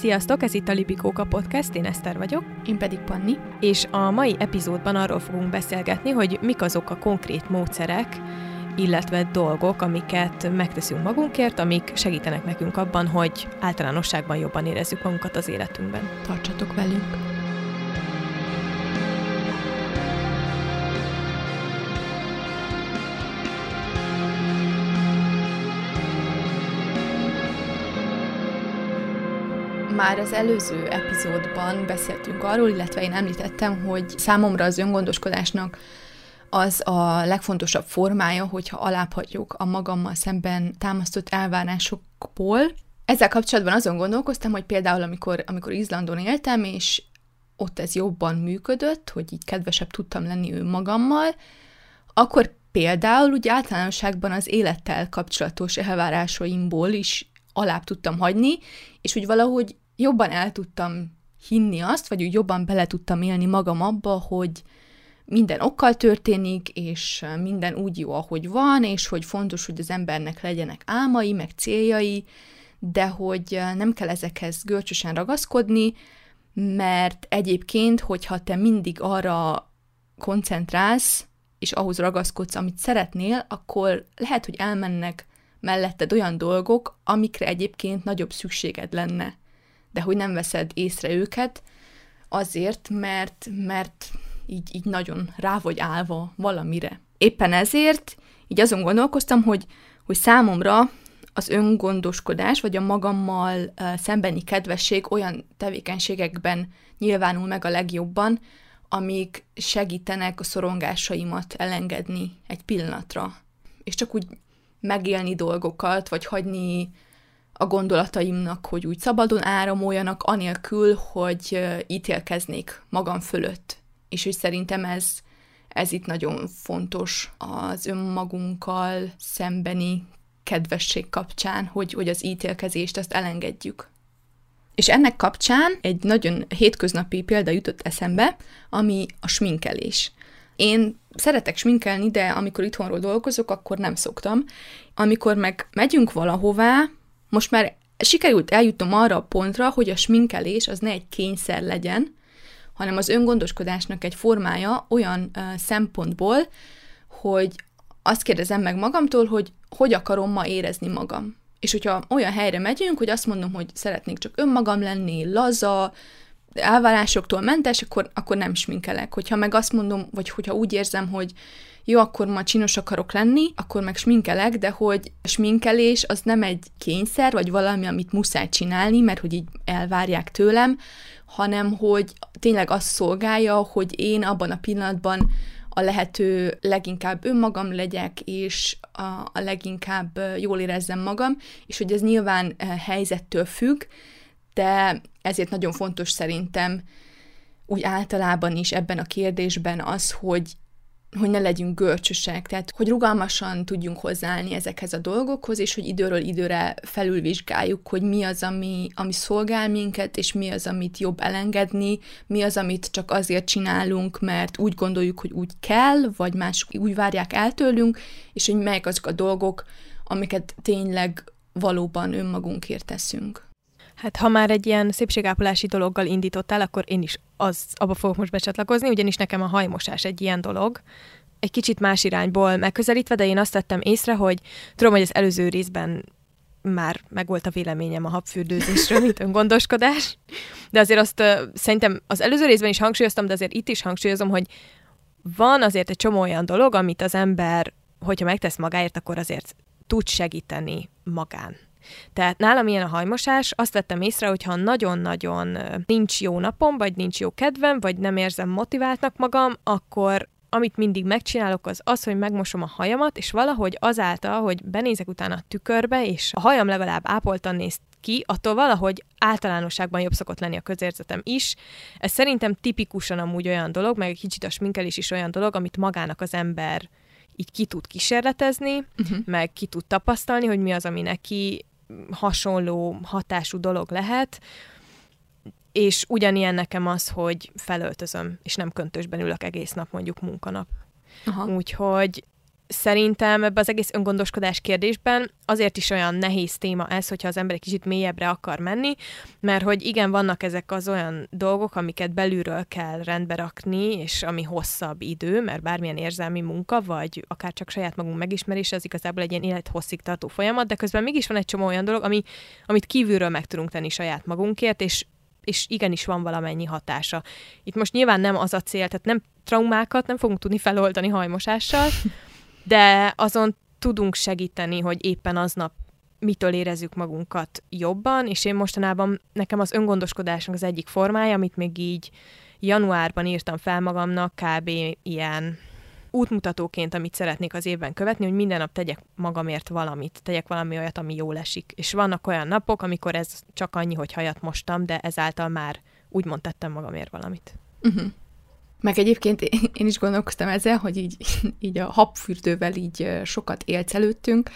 Sziasztok, ez itt a Lipikóka Podcast, én Eszter vagyok. Én pedig Panni. És a mai epizódban arról fogunk beszélgetni, hogy mik azok a konkrét módszerek, illetve dolgok, amiket megteszünk magunkért, amik segítenek nekünk abban, hogy általánosságban jobban érezzük magunkat az életünkben. Tartsatok velünk! Már az előző epizódban beszéltünk arról, illetve én említettem, hogy számomra az öngondoskodásnak az a legfontosabb formája, hogyha alábbhagyjuk a magammal szemben támasztott elvárásokból. Ezzel kapcsolatban azon gondolkoztam, hogy például amikor, amikor Izlandon éltem, és ott ez jobban működött, hogy így kedvesebb tudtam lenni ő magammal, akkor például úgy általánosságban az élettel kapcsolatos elvárásaimból is alább tudtam hagyni, és úgy valahogy jobban el tudtam hinni azt, vagy úgy jobban bele tudtam élni magam abba, hogy minden okkal történik, és minden úgy jó, ahogy van, és hogy fontos, hogy az embernek legyenek álmai, meg céljai, de hogy nem kell ezekhez görcsösen ragaszkodni, mert egyébként, hogyha te mindig arra koncentrálsz, és ahhoz ragaszkodsz, amit szeretnél, akkor lehet, hogy elmennek melletted olyan dolgok, amikre egyébként nagyobb szükséged lenne de hogy nem veszed észre őket, azért, mert, mert így, így nagyon rá vagy állva valamire. Éppen ezért így azon gondolkoztam, hogy, hogy számomra az öngondoskodás, vagy a magammal szembeni kedvesség olyan tevékenységekben nyilvánul meg a legjobban, amik segítenek a szorongásaimat elengedni egy pillanatra. És csak úgy megélni dolgokat, vagy hagyni a gondolataimnak, hogy úgy szabadon áramoljanak, anélkül, hogy ítélkeznék magam fölött. És hogy szerintem ez, ez itt nagyon fontos az önmagunkkal szembeni kedvesség kapcsán, hogy, hogy az ítélkezést azt elengedjük. És ennek kapcsán egy nagyon hétköznapi példa jutott eszembe, ami a sminkelés. Én szeretek sminkelni, de amikor itthonról dolgozok, akkor nem szoktam. Amikor meg megyünk valahová, most már sikerült eljutnom arra a pontra, hogy a sminkelés az ne egy kényszer legyen, hanem az öngondoskodásnak egy formája olyan uh, szempontból, hogy azt kérdezem meg magamtól, hogy hogy akarom ma érezni magam. És hogyha olyan helyre megyünk, hogy azt mondom, hogy szeretnék csak önmagam lenni, laza, elvárásoktól mentes, akkor, akkor nem sminkelek. Hogyha meg azt mondom, vagy hogyha úgy érzem, hogy jó, akkor ma csinos akarok lenni, akkor meg sminkelek, de hogy sminkelés az nem egy kényszer, vagy valami, amit muszáj csinálni, mert hogy így elvárják tőlem, hanem hogy tényleg azt szolgálja, hogy én abban a pillanatban a lehető leginkább önmagam legyek, és a, a leginkább jól érezzem magam, és hogy ez nyilván helyzettől függ, de ezért nagyon fontos szerintem úgy általában is ebben a kérdésben az, hogy hogy ne legyünk görcsösek, tehát hogy rugalmasan tudjunk hozzáállni ezekhez a dolgokhoz, és hogy időről időre felülvizsgáljuk, hogy mi az, ami, ami szolgál minket, és mi az, amit jobb elengedni, mi az, amit csak azért csinálunk, mert úgy gondoljuk, hogy úgy kell, vagy mások úgy várják el tőlünk, és hogy melyek azok a dolgok, amiket tényleg valóban önmagunkért teszünk. Hát ha már egy ilyen szépségápolási dologgal indítottál, akkor én is az, abba fogok most becsatlakozni, ugyanis nekem a hajmosás egy ilyen dolog. Egy kicsit más irányból megközelítve, de én azt tettem észre, hogy tudom, hogy az előző részben már megvolt a véleményem a habfürdőzésről, mint öngondoskodás, de azért azt uh, szerintem az előző részben is hangsúlyoztam, de azért itt is hangsúlyozom, hogy van azért egy csomó olyan dolog, amit az ember, hogyha megtesz magáért, akkor azért tud segíteni magán. Tehát nálam ilyen a hajmosás, azt vettem észre, hogy ha nagyon-nagyon nincs jó napom, vagy nincs jó kedvem, vagy nem érzem motiváltnak magam, akkor amit mindig megcsinálok, az az, hogy megmosom a hajamat, és valahogy azáltal, hogy benézek utána a tükörbe, és a hajam legalább ápoltan néz ki, attól valahogy általánosságban jobb szokott lenni a közérzetem is. Ez szerintem tipikusan amúgy olyan dolog, meg egy kicsit a sminkelés is olyan dolog, amit magának az ember így ki tud kísérletezni, uh-huh. meg ki tud tapasztalni, hogy mi az, ami neki hasonló hatású dolog lehet, és ugyanilyen nekem az, hogy felöltözöm, és nem köntösben ülök egész nap, mondjuk munkanap. Aha. Úgyhogy szerintem ebbe az egész öngondoskodás kérdésben azért is olyan nehéz téma ez, hogyha az ember egy kicsit mélyebbre akar menni, mert hogy igen, vannak ezek az olyan dolgok, amiket belülről kell rendbe rakni, és ami hosszabb idő, mert bármilyen érzelmi munka, vagy akár csak saját magunk megismerése, az igazából egy ilyen élethosszig tartó folyamat, de közben mégis van egy csomó olyan dolog, ami, amit kívülről meg tudunk tenni saját magunkért, és és igenis van valamennyi hatása. Itt most nyilván nem az a cél, tehát nem traumákat nem fogunk tudni feloldani hajmosással, de azon tudunk segíteni, hogy éppen aznap mitől érezzük magunkat jobban, és én mostanában nekem az öngondoskodásnak az egyik formája, amit még így januárban írtam fel magamnak, kb. ilyen útmutatóként, amit szeretnék az évben követni, hogy minden nap tegyek magamért valamit, tegyek valami olyat, ami jól esik. És vannak olyan napok, amikor ez csak annyi, hogy hajat mostam, de ezáltal már úgymond tettem magamért valamit. Uh-huh. Meg egyébként én is gondolkoztam ezzel, hogy így, így a habfürdővel így sokat élsz előttünk,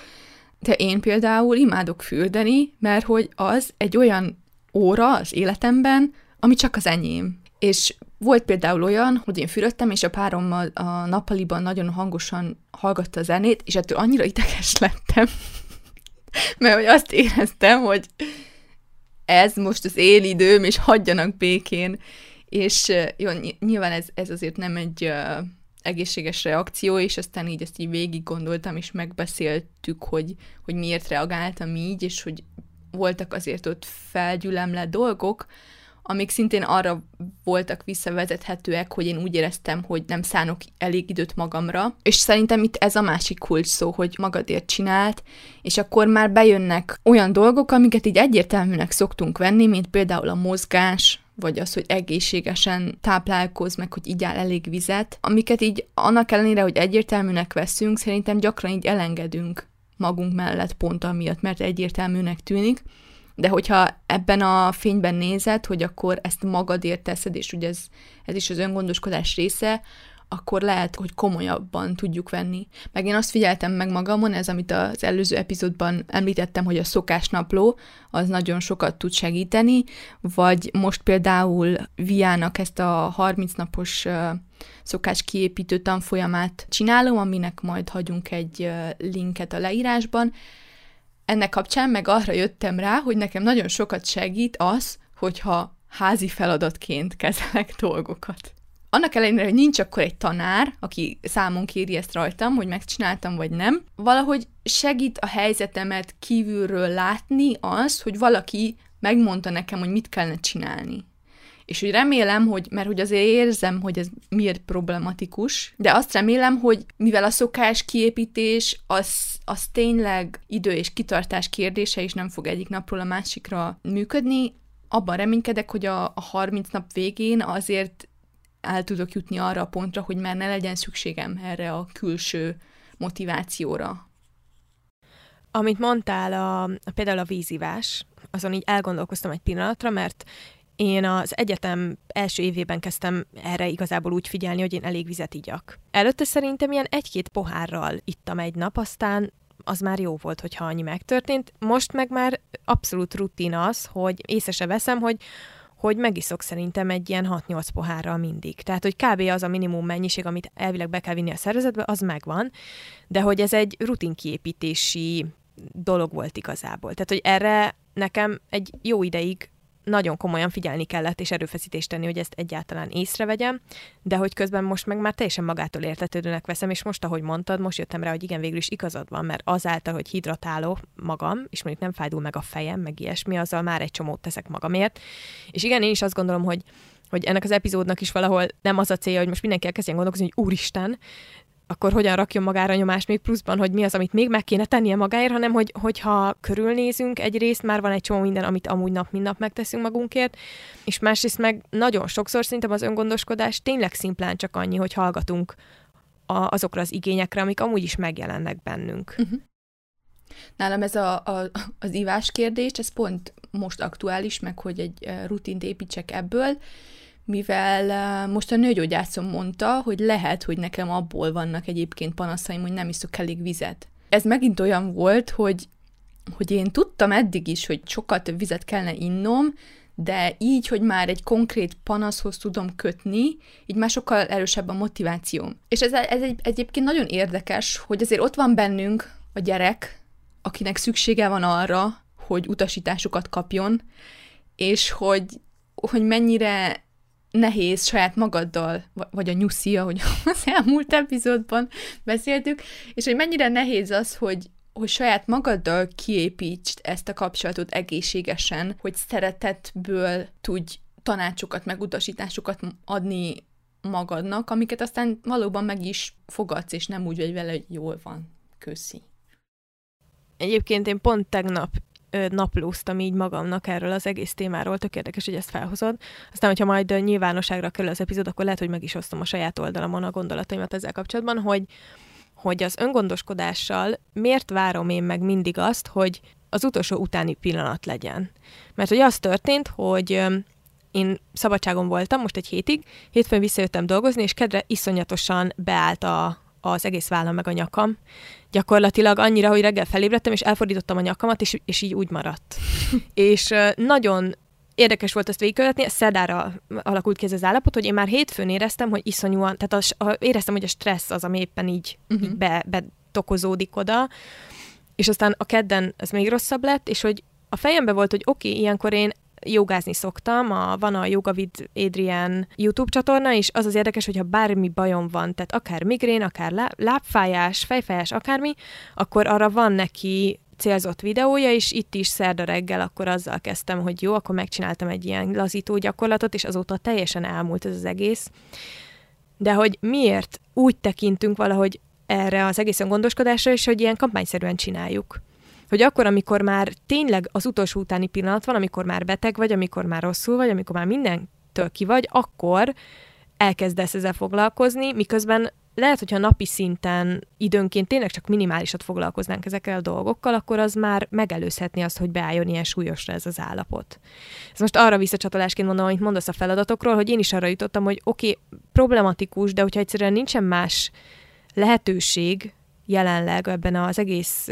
de én például imádok fürdeni, mert hogy az egy olyan óra az életemben, ami csak az enyém. És volt például olyan, hogy én fürödtem, és a párommal a nappaliban nagyon hangosan hallgatta a zenét, és ettől annyira ideges lettem, mert hogy azt éreztem, hogy ez most az én időm, és hagyjanak békén. És jó, nyilván ez, ez azért nem egy egészséges reakció, és aztán így ezt így végig gondoltam, és megbeszéltük, hogy, hogy miért reagáltam így, és hogy voltak azért ott felgyülemle dolgok, amik szintén arra voltak visszavezethetőek, hogy én úgy éreztem, hogy nem szánok elég időt magamra. És szerintem itt ez a másik kulcs szó, hogy magadért csinált, és akkor már bejönnek olyan dolgok, amiket így egyértelműnek szoktunk venni, mint például a mozgás, vagy az, hogy egészségesen táplálkoz, meg hogy igyál elég vizet, amiket így annak ellenére, hogy egyértelműnek veszünk, szerintem gyakran így elengedünk magunk mellett pont amiatt, mert egyértelműnek tűnik, de hogyha ebben a fényben nézed, hogy akkor ezt magadért teszed, és ugye ez, ez is az öngondoskodás része, akkor lehet, hogy komolyabban tudjuk venni. Meg én azt figyeltem meg magamon, ez amit az előző epizódban említettem, hogy a szokásnapló az nagyon sokat tud segíteni, vagy most például Viának ezt a 30 napos szokás kiépítő tanfolyamát csinálom, aminek majd hagyunk egy linket a leírásban, ennek kapcsán meg arra jöttem rá, hogy nekem nagyon sokat segít az, hogyha házi feladatként kezelek dolgokat. Annak ellenére, hogy nincs akkor egy tanár, aki számon kéri ezt rajtam, hogy megcsináltam vagy nem, valahogy segít a helyzetemet kívülről látni az, hogy valaki megmondta nekem, hogy mit kellene csinálni. És hogy remélem, hogy, mert hogy azért érzem, hogy ez miért problematikus, de azt remélem, hogy mivel a szokás kiépítés az, az tényleg idő és kitartás kérdése, és nem fog egyik napról a másikra működni, abban reménykedek, hogy a, a 30 nap végén azért el tudok jutni arra a pontra, hogy már ne legyen szükségem erre a külső motivációra. Amit mondtál, a, a, például a vízivás, azon így elgondolkoztam egy pillanatra, mert én az egyetem első évében kezdtem erre igazából úgy figyelni, hogy én elég vizet igyak. Előtte szerintem ilyen egy-két pohárral ittam egy nap, aztán az már jó volt, hogyha annyi megtörtént. Most meg már abszolút rutin az, hogy észre se veszem, hogy hogy megiszok szerintem egy ilyen 6-8 pohárral mindig. Tehát, hogy kb. az a minimum mennyiség, amit elvileg be kell vinni a szervezetbe, az megvan, de hogy ez egy rutinkiépítési dolog volt igazából. Tehát, hogy erre nekem egy jó ideig nagyon komolyan figyelni kellett, és erőfeszítést tenni, hogy ezt egyáltalán észrevegyem, de hogy közben most meg már teljesen magától értetődőnek veszem, és most, ahogy mondtad, most jöttem rá, hogy igen, végül is igazad van, mert azáltal, hogy hidratáló magam, és mondjuk nem fájdul meg a fejem, meg ilyesmi, azzal már egy csomót teszek magamért. És igen, én is azt gondolom, hogy hogy ennek az epizódnak is valahol nem az a célja, hogy most mindenki elkezdjen gondolkozni, hogy úristen, akkor hogyan rakjon magára nyomást még pluszban, hogy mi az, amit még meg kéne tennie magáért, hanem hogy, hogyha körülnézünk egyrészt, már van egy csomó minden, amit amúgy nap, mint nap megteszünk magunkért, és másrészt meg nagyon sokszor szerintem az öngondoskodás tényleg szimplán csak annyi, hogy hallgatunk a, azokra az igényekre, amik amúgy is megjelennek bennünk. Uh-huh. Nálam ez a, a, az ivás kérdés, ez pont most aktuális, meg hogy egy rutint építsek ebből, mivel most a nőgyógyászom mondta, hogy lehet, hogy nekem abból vannak egyébként panaszaim, hogy nem iszok elég vizet. Ez megint olyan volt, hogy, hogy én tudtam eddig is, hogy sokat több vizet kellene innom, de így, hogy már egy konkrét panaszhoz tudom kötni, így már sokkal erősebb a motivációm. És ez, ez egy, egyébként nagyon érdekes, hogy azért ott van bennünk a gyerek, akinek szüksége van arra, hogy utasításokat kapjon, és hogy, hogy mennyire nehéz saját magaddal, vagy a nyuszi, ahogy az elmúlt epizódban beszéltük, és hogy mennyire nehéz az, hogy, hogy saját magaddal kiépítsd ezt a kapcsolatot egészségesen, hogy szeretetből tudj tanácsokat, meg utasításokat adni magadnak, amiket aztán valóban meg is fogadsz, és nem úgy vagy vele, hogy jól van. Köszi. Egyébként én pont tegnap naplóztam így magamnak erről az egész témáról, tök érdekes, hogy ezt felhozod. Aztán, hogyha majd nyilvánosságra kerül az epizód, akkor lehet, hogy meg is osztom a saját oldalamon a gondolataimat ezzel kapcsolatban, hogy, hogy az öngondoskodással miért várom én meg mindig azt, hogy az utolsó utáni pillanat legyen. Mert hogy az történt, hogy én szabadságon voltam most egy hétig, hétfőn visszajöttem dolgozni, és kedre iszonyatosan beállt a, az egész vállam meg a nyakam. Gyakorlatilag annyira, hogy reggel felébredtem, és elfordítottam a nyakamat, és, és így úgy maradt. és nagyon érdekes volt ezt végigkövetni, szerdára alakult ki ez az állapot, hogy én már hétfőn éreztem, hogy iszonyúan, tehát a, a, éreztem, hogy a stressz az, ami éppen így, uh-huh. így be, betokozódik oda, és aztán a kedden ez még rosszabb lett, és hogy a fejembe volt, hogy oké, okay, ilyenkor én jogázni szoktam, a, van a Yoga with Adrian YouTube csatorna, és az az érdekes, hogyha bármi bajom van, tehát akár migrén, akár lábfájás, fejfájás, akármi, akkor arra van neki célzott videója, és itt is szerda reggel akkor azzal kezdtem, hogy jó, akkor megcsináltam egy ilyen lazító gyakorlatot, és azóta teljesen elmúlt ez az egész. De hogy miért úgy tekintünk valahogy erre az egészen gondoskodásra, és hogy ilyen kampányszerűen csináljuk hogy akkor, amikor már tényleg az utolsó utáni pillanat van, amikor már beteg vagy, amikor már rosszul vagy, amikor már mindentől ki vagy, akkor elkezdesz ezzel foglalkozni, miközben lehet, hogyha napi szinten időnként tényleg csak minimálisat foglalkoznánk ezekkel a dolgokkal, akkor az már megelőzhetni azt, hogy beálljon ilyen súlyosra ez az állapot. Ez most arra visszacsatolásként mondom, amit mondasz a feladatokról, hogy én is arra jutottam, hogy oké, okay, problematikus, de hogyha egyszerűen nincsen más lehetőség jelenleg ebben az egész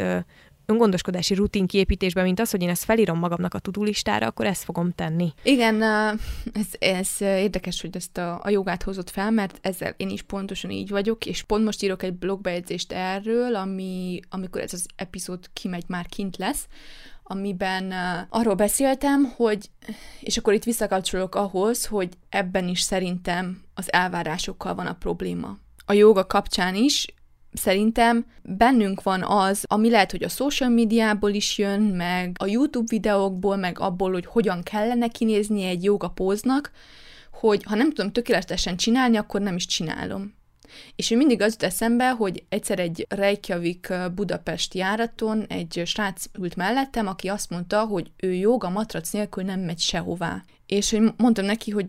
öngondoskodási rutin kiépítésben, mint az, hogy én ezt felírom magamnak a tudulistára, akkor ezt fogom tenni. Igen, ez, ez érdekes, hogy ezt a, a jogát hozott fel, mert ezzel én is pontosan így vagyok, és pont most írok egy blogbejegyzést erről, ami, amikor ez az epizód kimegy, már kint lesz, amiben arról beszéltem, hogy, és akkor itt visszakapcsolok ahhoz, hogy ebben is szerintem az elvárásokkal van a probléma. A joga kapcsán is szerintem bennünk van az, ami lehet, hogy a social médiából is jön, meg a YouTube videókból, meg abból, hogy hogyan kellene kinézni egy joga póznak, hogy ha nem tudom tökéletesen csinálni, akkor nem is csinálom. És én mindig az jut eszembe, hogy egyszer egy Reykjavik Budapest járaton egy srác ült mellettem, aki azt mondta, hogy ő joga matrac nélkül nem megy sehová. És hogy mondtam neki, hogy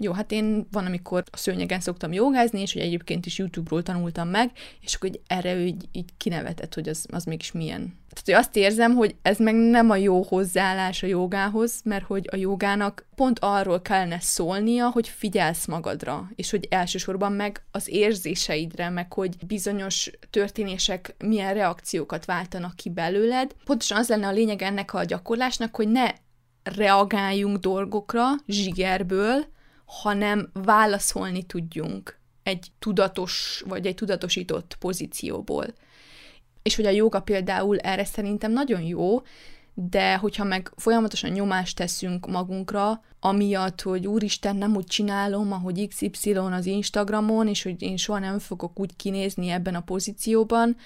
jó, hát én van, amikor a szőnyegen szoktam jogázni, és hogy egyébként is YouTube-ról tanultam meg, és akkor hogy erre ő így, így kinevetett, hogy az, az mégis milyen. Tehát, hogy azt érzem, hogy ez meg nem a jó hozzáállás a jogához, mert hogy a jogának pont arról kellene szólnia, hogy figyelsz magadra, és hogy elsősorban meg az érzéseidre, meg hogy bizonyos történések milyen reakciókat váltanak ki belőled. Pontosan az lenne a lényeg ennek a gyakorlásnak, hogy ne reagáljunk dolgokra zsigerből, hanem válaszolni tudjunk egy tudatos, vagy egy tudatosított pozícióból. És hogy a joga például erre szerintem nagyon jó, de hogyha meg folyamatosan nyomást teszünk magunkra, amiatt, hogy úristen, nem úgy csinálom, ahogy XY az Instagramon, és hogy én soha nem fogok úgy kinézni ebben a pozícióban,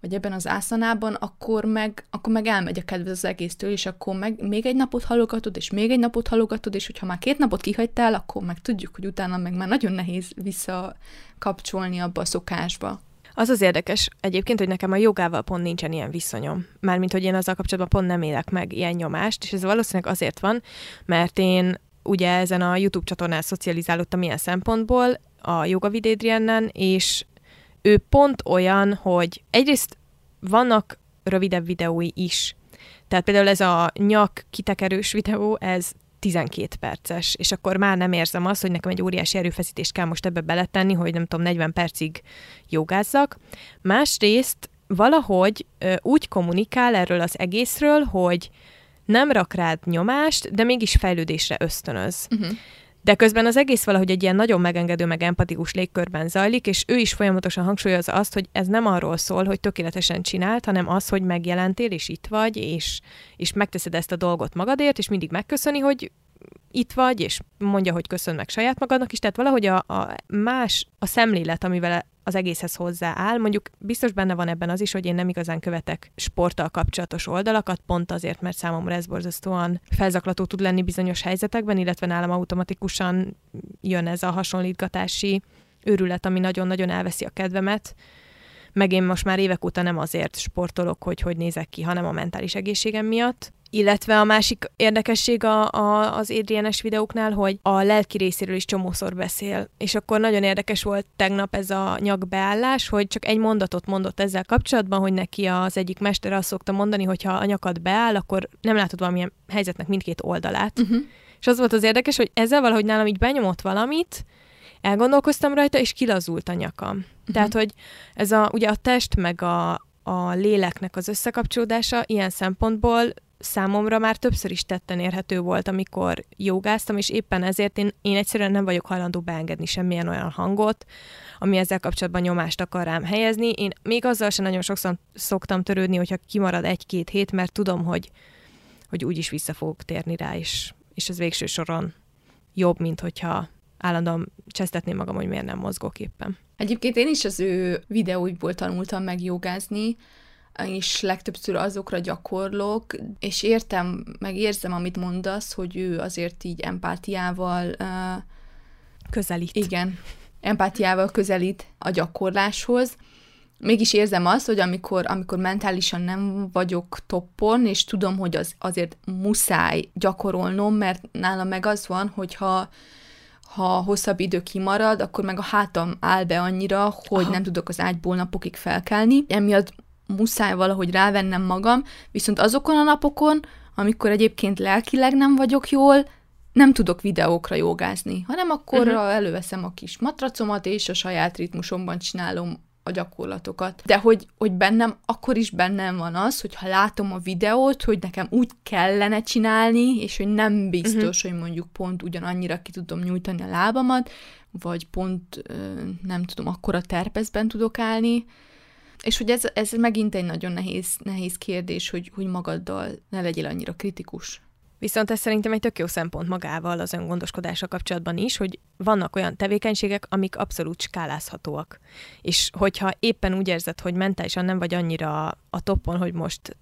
vagy ebben az ászanában, akkor meg, akkor meg elmegy a kedved az egésztől, és akkor meg még egy napot halogatod, és még egy napot halogatod, és hogyha már két napot kihagytál, akkor meg tudjuk, hogy utána meg már nagyon nehéz visszakapcsolni abba a szokásba. Az az érdekes egyébként, hogy nekem a jogával pont nincsen ilyen viszonyom. Mármint, hogy én azzal kapcsolatban pont nem élek meg ilyen nyomást, és ez valószínűleg azért van, mert én ugye ezen a YouTube csatornán szocializálódtam ilyen szempontból, a Yoga Vidédriennen, és ő pont olyan, hogy egyrészt vannak rövidebb videói is. Tehát például ez a nyak kitekerős videó, ez 12 perces, és akkor már nem érzem azt, hogy nekem egy óriási erőfeszítést kell most ebbe beletenni, hogy nem tudom, 40 percig jogázzak. Másrészt valahogy ö, úgy kommunikál erről az egészről, hogy nem rak rád nyomást, de mégis fejlődésre ösztönöz. Uh-huh. De közben az egész valahogy egy ilyen nagyon megengedő, meg empatikus légkörben zajlik, és ő is folyamatosan hangsúlyozza azt, hogy ez nem arról szól, hogy tökéletesen csinált, hanem az, hogy megjelentél, és itt vagy, és, és megteszed ezt a dolgot magadért, és mindig megköszöni, hogy itt vagy, és mondja, hogy köszön meg saját magadnak is, tehát valahogy a, a más, a szemlélet, amivel az egészhez hozzááll. Mondjuk biztos benne van ebben az is, hogy én nem igazán követek sporttal kapcsolatos oldalakat, pont azért, mert számomra ez borzasztóan felzaklató tud lenni bizonyos helyzetekben, illetve nálam automatikusan jön ez a hasonlítgatási őrület, ami nagyon-nagyon elveszi a kedvemet. Meg én most már évek óta nem azért sportolok, hogy hogy nézek ki, hanem a mentális egészségem miatt. Illetve a másik érdekesség a, a, az Adrianes videóknál, hogy a lelki részéről is csomószor beszél. És akkor nagyon érdekes volt tegnap ez a nyakbeállás, hogy csak egy mondatot mondott ezzel kapcsolatban, hogy neki az egyik mester azt szokta mondani, hogy ha a nyakad beáll, akkor nem látod valamilyen helyzetnek mindkét oldalát. Uh-huh. És az volt az érdekes, hogy ezzel valahogy nálam így benyomott valamit, elgondolkoztam rajta, és kilazult a nyakam. Uh-huh. Tehát, hogy ez a, ugye a test meg a, a léleknek az összekapcsolódása ilyen szempontból számomra már többször is tetten érhető volt, amikor jogáztam, és éppen ezért én, én egyszerűen nem vagyok hajlandó beengedni semmilyen olyan hangot, ami ezzel kapcsolatban nyomást akar rám helyezni. Én még azzal sem nagyon sokszor szoktam törődni, hogyha kimarad egy-két hét, mert tudom, hogy, hogy úgyis vissza fogok térni rá, és, és ez végső soron jobb, mint hogyha állandóan csesztetném magam, hogy miért nem mozgok éppen. Egyébként én is az ő videóiból tanultam meg jogázni, és legtöbbször azokra gyakorlok, és értem, meg érzem, amit mondasz, hogy ő azért így empátiával uh, közelít. Igen, empátiával közelít a gyakorláshoz. Mégis érzem azt, hogy amikor, amikor mentálisan nem vagyok toppon, és tudom, hogy az azért muszáj gyakorolnom, mert nálam meg az van, hogyha ha hosszabb idő kimarad, akkor meg a hátam áll be annyira, hogy Aha. nem tudok az ágyból napokig felkelni. Emiatt muszáj valahogy rávennem magam, viszont azokon a napokon, amikor egyébként lelkileg nem vagyok jól, nem tudok videókra jogázni, hanem akkor uh-huh. előveszem a kis matracomat, és a saját ritmusomban csinálom a gyakorlatokat. De hogy, hogy bennem, akkor is bennem van az, hogy ha látom a videót, hogy nekem úgy kellene csinálni, és hogy nem biztos, uh-huh. hogy mondjuk pont ugyanannyira ki tudom nyújtani a lábamat, vagy pont nem tudom, akkor a terpezben tudok állni, és hogy ez, ez megint egy nagyon nehéz, nehéz kérdés, hogy, hogy magaddal ne legyél annyira kritikus. Viszont ez szerintem egy tök jó szempont magával az öngondoskodással kapcsolatban is, hogy vannak olyan tevékenységek, amik abszolút skálázhatóak. És hogyha éppen úgy érzed, hogy mentálisan nem vagy annyira a toppon, hogy most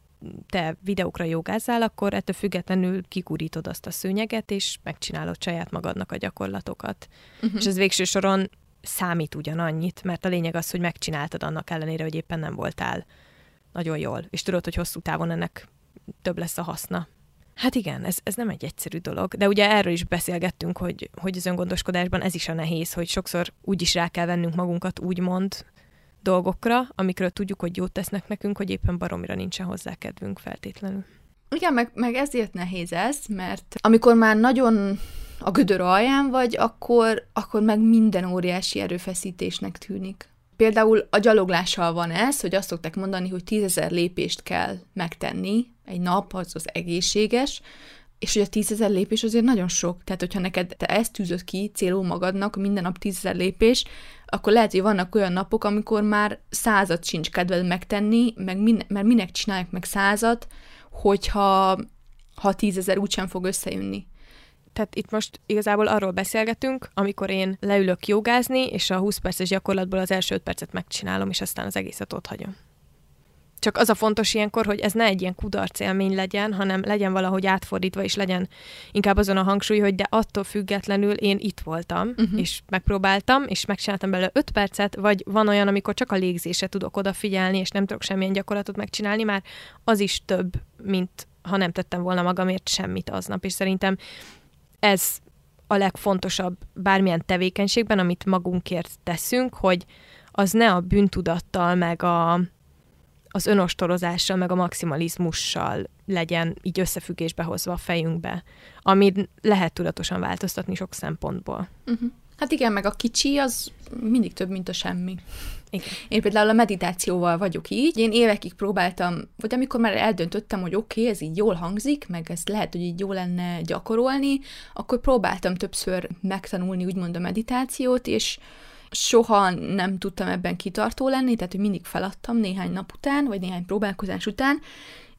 te videókra jogázzál, akkor ettől függetlenül kikurítod azt a szőnyeget, és megcsinálod saját magadnak a gyakorlatokat. Uh-huh. És ez végső soron számít ugyanannyit, mert a lényeg az, hogy megcsináltad annak ellenére, hogy éppen nem voltál nagyon jól, és tudod, hogy hosszú távon ennek több lesz a haszna. Hát igen, ez, ez nem egy egyszerű dolog, de ugye erről is beszélgettünk, hogy, hogy az öngondoskodásban ez is a nehéz, hogy sokszor úgy is rá kell vennünk magunkat, úgymond dolgokra, amikről tudjuk, hogy jót tesznek nekünk, hogy éppen baromira nincsen hozzá kedvünk feltétlenül. Igen, meg, meg ezért nehéz ez, mert amikor már nagyon a gödör alján vagy, akkor, akkor meg minden óriási erőfeszítésnek tűnik. Például a gyaloglással van ez, hogy azt szokták mondani, hogy tízezer lépést kell megtenni egy nap, az az egészséges, és hogy a tízezer lépés azért nagyon sok. Tehát, hogyha neked te ezt tűzöd ki célul magadnak, minden nap tízezer lépés, akkor lehet, hogy vannak olyan napok, amikor már százat sincs kedved megtenni, meg min- mert minek csinálják meg százat, hogyha ha tízezer úgysem fog összejönni. Tehát itt most igazából arról beszélgetünk, amikor én leülök jogázni, és a 20 perces gyakorlatból az első 5 percet megcsinálom, és aztán az egészet ott hagyom. Csak az a fontos ilyenkor, hogy ez ne egy ilyen kudarc élmény legyen, hanem legyen valahogy átfordítva, és legyen inkább azon a hangsúly, hogy de attól függetlenül én itt voltam, uh-huh. és megpróbáltam, és megcsináltam belőle 5 percet, vagy van olyan, amikor csak a légzésre tudok odafigyelni, és nem tudok semmilyen gyakorlatot megcsinálni, már az is több, mint ha nem tettem volna magamért semmit aznap, és szerintem ez a legfontosabb bármilyen tevékenységben, amit magunkért teszünk, hogy az ne a bűntudattal, meg a, az önostorozással, meg a maximalizmussal legyen így összefüggésbe hozva a fejünkbe, amit lehet tudatosan változtatni sok szempontból. Uh-huh. Hát igen, meg a kicsi az mindig több, mint a semmi. Igen. Én például a meditációval vagyok így. Én évekig próbáltam, vagy amikor már eldöntöttem, hogy oké, okay, ez így jól hangzik, meg ez lehet, hogy így jó lenne gyakorolni, akkor próbáltam többször megtanulni úgymond a meditációt, és soha nem tudtam ebben kitartó lenni, tehát hogy mindig feladtam néhány nap után, vagy néhány próbálkozás után,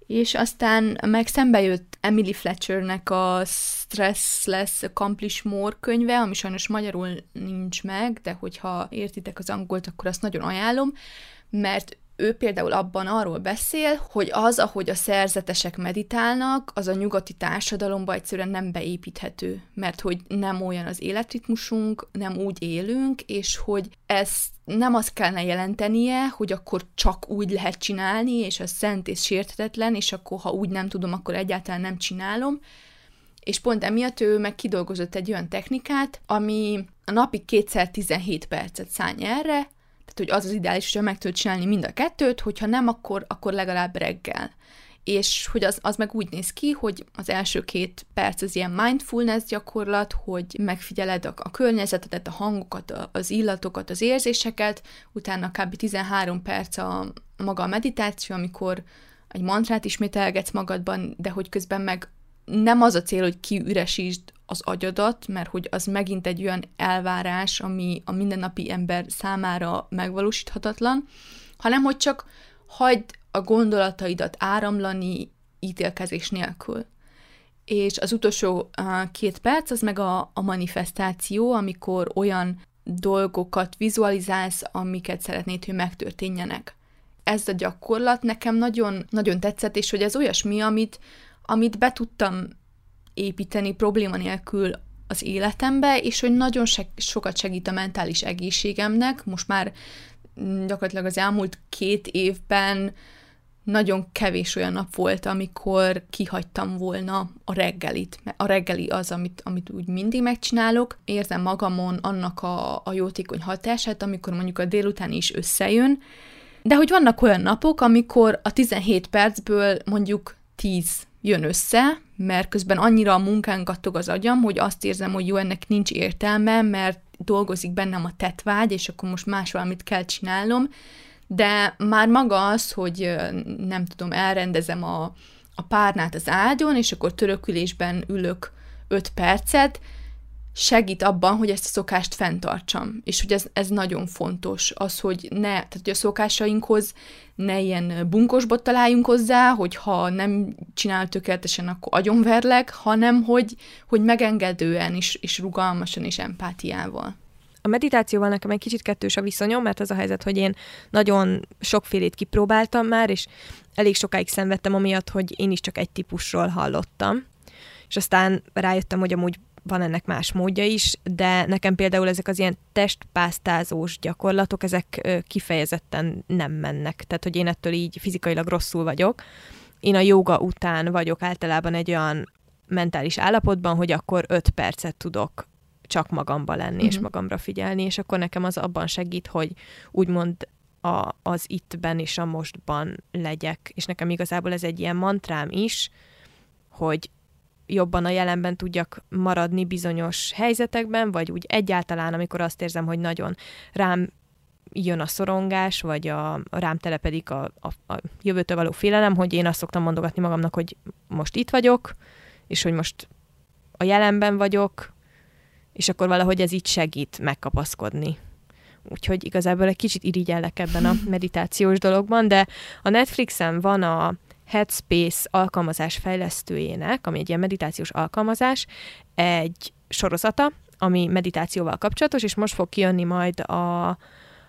és aztán meg szembe jött Emily Fletchernek a Stressless Accomplish More könyve, ami sajnos magyarul nincs meg, de hogyha értitek az angolt, akkor azt nagyon ajánlom, mert ő például abban arról beszél, hogy az, ahogy a szerzetesek meditálnak, az a nyugati társadalomba egyszerűen nem beépíthető, mert hogy nem olyan az életritmusunk, nem úgy élünk, és hogy ezt nem azt kellene jelentenie, hogy akkor csak úgy lehet csinálni, és az szent és sérthetetlen, és akkor ha úgy nem tudom, akkor egyáltalán nem csinálom. És pont emiatt ő meg kidolgozott egy olyan technikát, ami a napi kétszer 17 percet szállj erre, tehát, hogy az az ideális, hogyha meg tudod csinálni mind a kettőt, hogyha nem, akkor, akkor legalább reggel. És hogy az, az meg úgy néz ki, hogy az első két perc az ilyen mindfulness gyakorlat, hogy megfigyeled a, a környezetedet, a hangokat, a, az illatokat, az érzéseket, utána kb. 13 perc a, maga a meditáció, amikor egy mantrát ismételgetsz magadban, de hogy közben meg nem az a cél, hogy kiüresítsd az agyadat, mert hogy az megint egy olyan elvárás, ami a mindennapi ember számára megvalósíthatatlan, hanem hogy csak hagyd a gondolataidat áramlani ítélkezés nélkül. És az utolsó két perc az meg a, a manifestáció, amikor olyan dolgokat vizualizálsz, amiket szeretnéd, hogy megtörténjenek. Ez a gyakorlat nekem nagyon, nagyon tetszett, és hogy ez olyasmi, amit, amit be tudtam építeni probléma nélkül az életembe, és hogy nagyon se- sokat segít a mentális egészségemnek. Most már mm, gyakorlatilag az elmúlt két évben nagyon kevés olyan nap volt, amikor kihagytam volna a reggelit. A reggeli az, amit, amit úgy mindig megcsinálok. Érzem magamon annak a, a jótékony hatását, amikor mondjuk a délután is összejön, de hogy vannak olyan napok, amikor a 17 percből mondjuk 10 jön össze, mert közben annyira a munkán kattog az agyam, hogy azt érzem, hogy jó, ennek nincs értelme, mert dolgozik bennem a tetvágy, és akkor most más valamit kell csinálnom, de már maga az, hogy nem tudom, elrendezem a, a párnát az ágyon, és akkor törökülésben ülök 5 percet, segít abban, hogy ezt a szokást fenntartsam. És hogy ez, ez nagyon fontos, az, hogy ne, tehát hogy a szokásainkhoz ne ilyen bunkosbot találjunk hozzá, hogy ha nem csinál tökéletesen, akkor agyonverlek, hanem hogy, hogy megengedően és, és rugalmasan és empátiával. A meditációval nekem egy kicsit kettős a viszonyom, mert az a helyzet, hogy én nagyon sokfélét kipróbáltam már, és elég sokáig szenvedtem amiatt, hogy én is csak egy típusról hallottam. És aztán rájöttem, hogy amúgy van ennek más módja is, de nekem például ezek az ilyen testpásztázós gyakorlatok, ezek kifejezetten nem mennek. Tehát, hogy én ettől így fizikailag rosszul vagyok. Én a joga után vagyok általában egy olyan mentális állapotban, hogy akkor öt percet tudok csak magamba lenni, uh-huh. és mhm. magamra figyelni, és akkor nekem az abban segít, hogy úgymond a, az ittben és a mostban legyek. És nekem igazából ez egy ilyen mantrám is, hogy jobban a jelenben tudjak maradni bizonyos helyzetekben, vagy úgy egyáltalán, amikor azt érzem, hogy nagyon rám jön a szorongás, vagy a, rám telepedik a, a, a jövőtől való félelem, hogy én azt szoktam mondogatni magamnak, hogy most itt vagyok, és hogy most a jelenben vagyok, és akkor valahogy ez így segít megkapaszkodni. Úgyhogy igazából egy kicsit irigyellek ebben a meditációs dologban, de a Netflixen van a Headspace alkalmazás fejlesztőjének, ami egy ilyen meditációs alkalmazás, egy sorozata, ami meditációval kapcsolatos, és most fog kijönni majd a,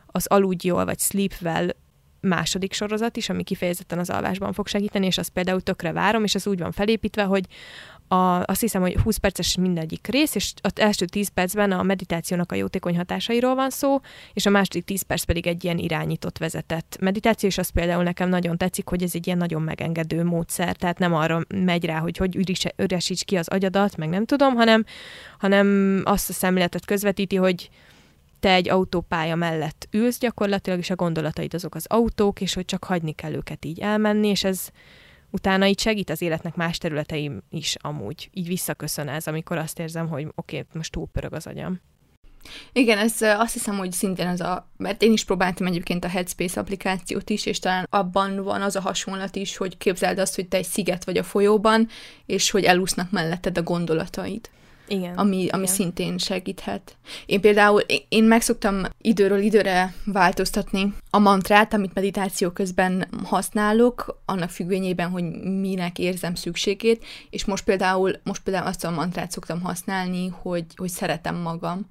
az Aludj jól, vagy Sleep második sorozat is, ami kifejezetten az alvásban fog segíteni, és azt például tökre várom, és az úgy van felépítve, hogy a, azt hiszem, hogy 20 perces mindegyik rész, és az első 10 percben a meditációnak a jótékony hatásairól van szó, és a második 10 perc pedig egy ilyen irányított vezetett meditáció, és az például nekem nagyon tetszik, hogy ez egy ilyen nagyon megengedő módszer, tehát nem arra megy rá, hogy hogy üresíts ki az agyadat, meg nem tudom, hanem, hanem azt a szemléletet közvetíti, hogy te egy autópálya mellett ülsz gyakorlatilag, és a gondolataid azok az autók, és hogy csak hagyni kell őket így elmenni, és ez utána így segít az életnek más területeim is amúgy. Így visszaköszön ez, amikor azt érzem, hogy oké, okay, most túlpörög az agyam. Igen, ez azt hiszem, hogy szintén az a, mert én is próbáltam egyébként a Headspace applikációt is, és talán abban van az a hasonlat is, hogy képzeld azt, hogy te egy sziget vagy a folyóban, és hogy elúsznak melletted a gondolataid. Igen. Ami, ami igen. szintén segíthet. Én például, én megszoktam időről időre változtatni a mantrát, amit meditáció közben használok, annak függvényében, hogy minek érzem szükségét, és most például, most például azt a mantrát szoktam használni, hogy, hogy szeretem magam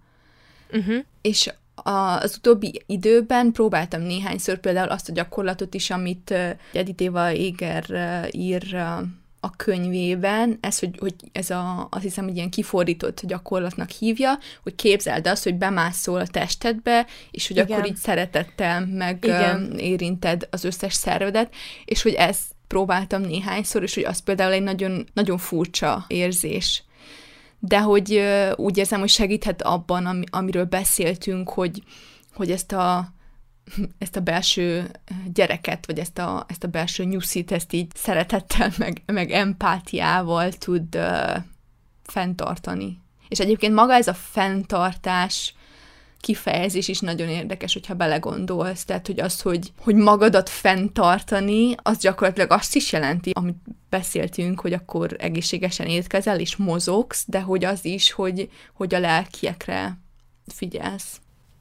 Uh-huh. és a, az utóbbi időben próbáltam néhányszor például azt a gyakorlatot is, amit Editéva Éger uh, ír uh, a könyvében, ez, hogy, hogy ez a, azt hiszem, hogy ilyen kifordított gyakorlatnak hívja, hogy képzeld azt, hogy bemászol a testedbe, és hogy Igen. akkor így szeretettel meg Igen. érinted az összes szervedet, és hogy ezt próbáltam néhányszor, és hogy az például egy nagyon, nagyon furcsa érzés de hogy úgy érzem, hogy segíthet abban, ami, amiről beszéltünk, hogy, hogy ezt a ezt a belső gyereket, vagy ezt a, ezt a belső nyuszit, ezt így szeretettel, meg, meg empátiával tud uh, fenntartani. És egyébként maga ez a fenntartás kifejezés is nagyon érdekes, hogyha belegondolsz. Tehát, hogy az, hogy, hogy magadat fenntartani, az gyakorlatilag azt is jelenti, amit beszéltünk, hogy akkor egészségesen étkezel és mozogsz, de hogy az is, hogy, hogy a lelkiekre figyelsz.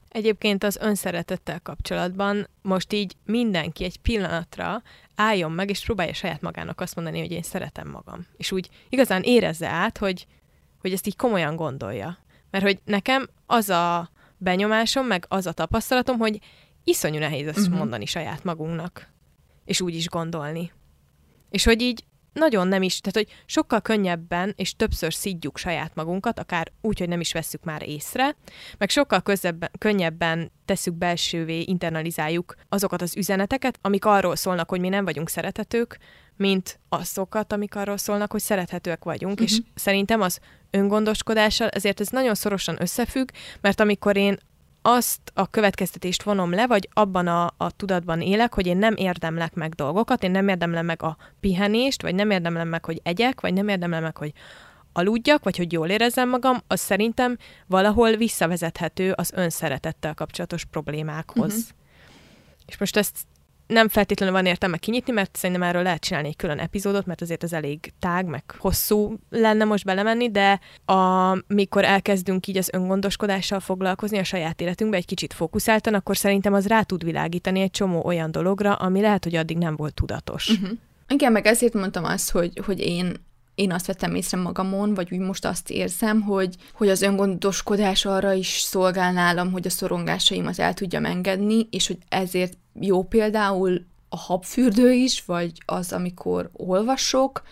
Egyébként az önszeretettel kapcsolatban most így mindenki egy pillanatra álljon meg, és próbálja saját magának azt mondani, hogy én szeretem magam. És úgy igazán érezze át, hogy, hogy ezt így komolyan gondolja. Mert hogy nekem az a benyomásom, meg az a tapasztalatom, hogy iszonyú nehéz ezt uh-huh. mondani saját magunknak. És úgy is gondolni. És hogy így nagyon nem is, tehát hogy sokkal könnyebben és többször szidjuk saját magunkat, akár úgy, hogy nem is vesszük már észre, meg sokkal közebben, könnyebben tesszük belsővé, internalizáljuk azokat az üzeneteket, amik arról szólnak, hogy mi nem vagyunk szerethetők, mint azokat, amik arról szólnak, hogy szerethetőek vagyunk, uh-huh. és szerintem az öngondoskodással, ezért ez nagyon szorosan összefügg, mert amikor én azt a következtetést vonom le, vagy abban a, a tudatban élek, hogy én nem érdemlek meg dolgokat, én nem érdemlem meg a pihenést, vagy nem érdemlem meg, hogy egyek, vagy nem érdemlem meg, hogy aludjak, vagy hogy jól érezzem magam, az szerintem valahol visszavezethető az önszeretettel kapcsolatos problémákhoz. Uh-huh. És most ezt nem feltétlenül van értelme kinyitni, mert szerintem erről lehet csinálni egy külön epizódot, mert azért az elég tág, meg hosszú lenne most belemenni, de amikor elkezdünk így az öngondoskodással foglalkozni a saját életünkbe egy kicsit fókuszáltan, akkor szerintem az rá tud világítani egy csomó olyan dologra, ami lehet, hogy addig nem volt tudatos. Uh-huh. Igen, meg ezért mondtam azt, hogy, hogy én én azt vettem észre magamon, vagy úgy most azt érzem, hogy, hogy az öngondoskodás arra is szolgál nálam, hogy a szorongásaimat el tudjam engedni, és hogy ezért jó például a habfürdő is, vagy az, amikor olvasok,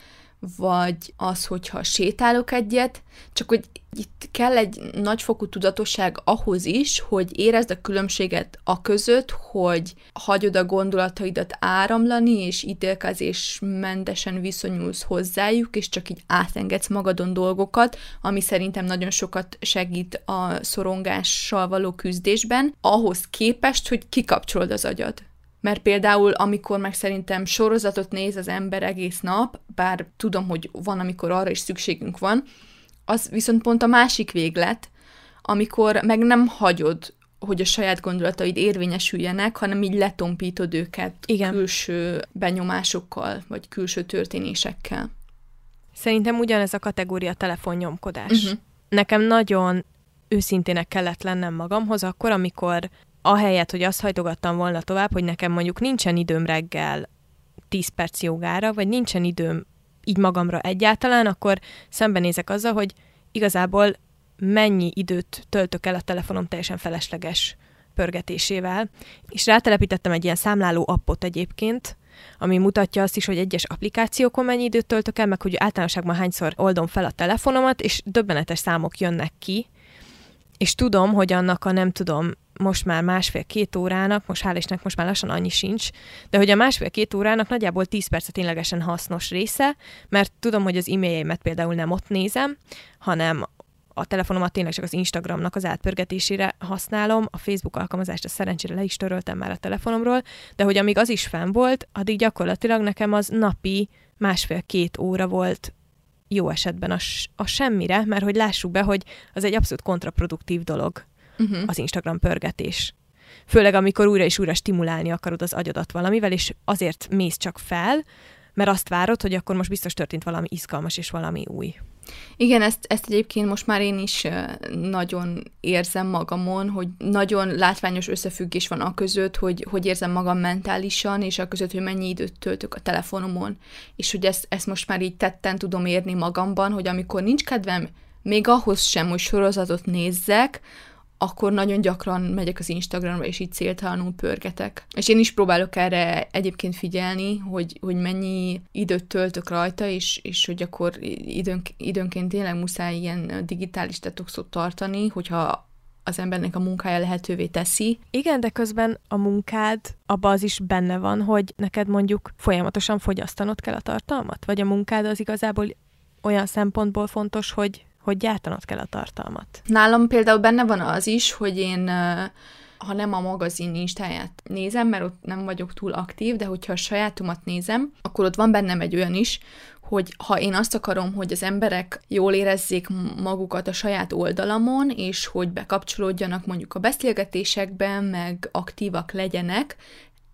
vagy az, hogyha sétálok egyet, csak hogy itt kell egy nagyfokú tudatosság ahhoz is, hogy érezd a különbséget a között, hogy hagyod a gondolataidat áramlani, és ítélkezésmentesen viszonyulsz hozzájuk, és csak így átengedsz magadon dolgokat, ami szerintem nagyon sokat segít a szorongással való küzdésben, ahhoz képest, hogy kikapcsolod az agyad. Mert például, amikor meg szerintem sorozatot néz az ember egész nap, bár tudom, hogy van, amikor arra is szükségünk van, az viszont pont a másik véglet, amikor meg nem hagyod, hogy a saját gondolataid érvényesüljenek, hanem így letompítod őket Igen. külső benyomásokkal, vagy külső történésekkel. Szerintem ugyanez a kategória telefonnyomkodás. Uh-huh. Nekem nagyon őszintének kellett lennem magamhoz, akkor, amikor ahelyett, hogy azt hajtogattam volna tovább, hogy nekem mondjuk nincsen időm reggel 10 perc jogára, vagy nincsen időm így magamra egyáltalán, akkor szembenézek azzal, hogy igazából mennyi időt töltök el a telefonom teljesen felesleges pörgetésével. És rátelepítettem egy ilyen számláló appot egyébként, ami mutatja azt is, hogy egyes applikációkon mennyi időt töltök el, meg hogy általánosságban hányszor oldom fel a telefonomat, és döbbenetes számok jönnek ki, és tudom, hogy annak a nem tudom, most már másfél-két órának, most hál' Istennek most már lassan annyi sincs, de hogy a másfél-két órának nagyjából 10 perc a ténylegesen hasznos része, mert tudom, hogy az e-mailjeimet például nem ott nézem, hanem a telefonomat tényleg csak az Instagramnak az átpörgetésére használom, a Facebook alkalmazást a szerencsére le is töröltem már a telefonomról, de hogy amíg az is fenn volt, addig gyakorlatilag nekem az napi másfél-két óra volt jó esetben a, a semmire, mert hogy lássuk be, hogy az egy abszolút kontraproduktív dolog uh-huh. az Instagram pörgetés. Főleg, amikor újra és újra stimulálni akarod az agyadat valamivel, és azért mész csak fel, mert azt várod, hogy akkor most biztos történt valami izgalmas és valami új. Igen, ezt, ezt egyébként most már én is nagyon érzem magamon, hogy nagyon látványos összefüggés van a között, hogy, hogy érzem magam mentálisan, és a között, hogy mennyi időt töltök a telefonomon. És hogy ezt, ezt most már így tetten tudom érni magamban, hogy amikor nincs kedvem még ahhoz sem, hogy sorozatot nézzek, akkor nagyon gyakran megyek az Instagramra, és így céltalanul pörgetek. És én is próbálok erre egyébként figyelni, hogy, hogy mennyi időt töltök rajta, és, és hogy akkor időnk, időnként tényleg muszáj ilyen digitális detoxot tartani, hogyha az embernek a munkája lehetővé teszi. Igen, de közben a munkád abban az is benne van, hogy neked mondjuk folyamatosan fogyasztanod kell a tartalmat? Vagy a munkád az igazából olyan szempontból fontos, hogy hogy gyártanod kell a tartalmat. Nálam például benne van az is, hogy én ha nem a magazin instáját nézem, mert ott nem vagyok túl aktív, de hogyha a sajátomat nézem, akkor ott van bennem egy olyan is, hogy ha én azt akarom, hogy az emberek jól érezzék magukat a saját oldalamon, és hogy bekapcsolódjanak mondjuk a beszélgetésekben, meg aktívak legyenek,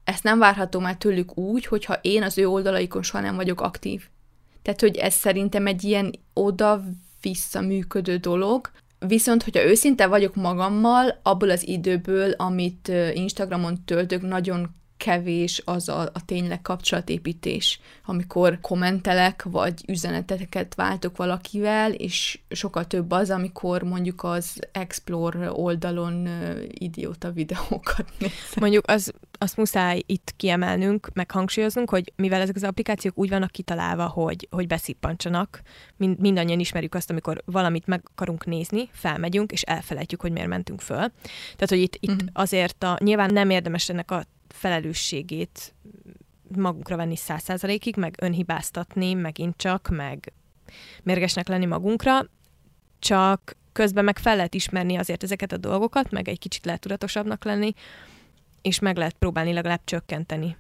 ezt nem várhatom el tőlük úgy, hogyha én az ő oldalaikon soha nem vagyok aktív. Tehát, hogy ez szerintem egy ilyen oda visszaműködő dolog, Viszont, hogyha őszinte vagyok magammal, abból az időből, amit Instagramon töltök, nagyon kevés az a, a tényleg kapcsolatépítés, amikor kommentelek, vagy üzeneteket váltok valakivel, és sokkal több az, amikor mondjuk az Explore oldalon idióta videókat nézem. Mondjuk az, azt muszáj itt kiemelnünk, meg hangsúlyoznunk, hogy mivel ezek az applikációk úgy vannak kitalálva, hogy, hogy beszippantsanak, mind, mindannyian ismerjük azt, amikor valamit meg akarunk nézni, felmegyünk, és elfelejtjük, hogy miért mentünk föl. Tehát, hogy itt, itt mm-hmm. azért a, nyilván nem érdemes ennek a felelősségét magunkra venni száz százalékig, meg önhibáztatni, megint csak, meg mérgesnek lenni magunkra, csak közben meg fel lehet ismerni azért ezeket a dolgokat, meg egy kicsit lehet tudatosabbnak lenni, és meg lehet próbálni legalább csökkenteni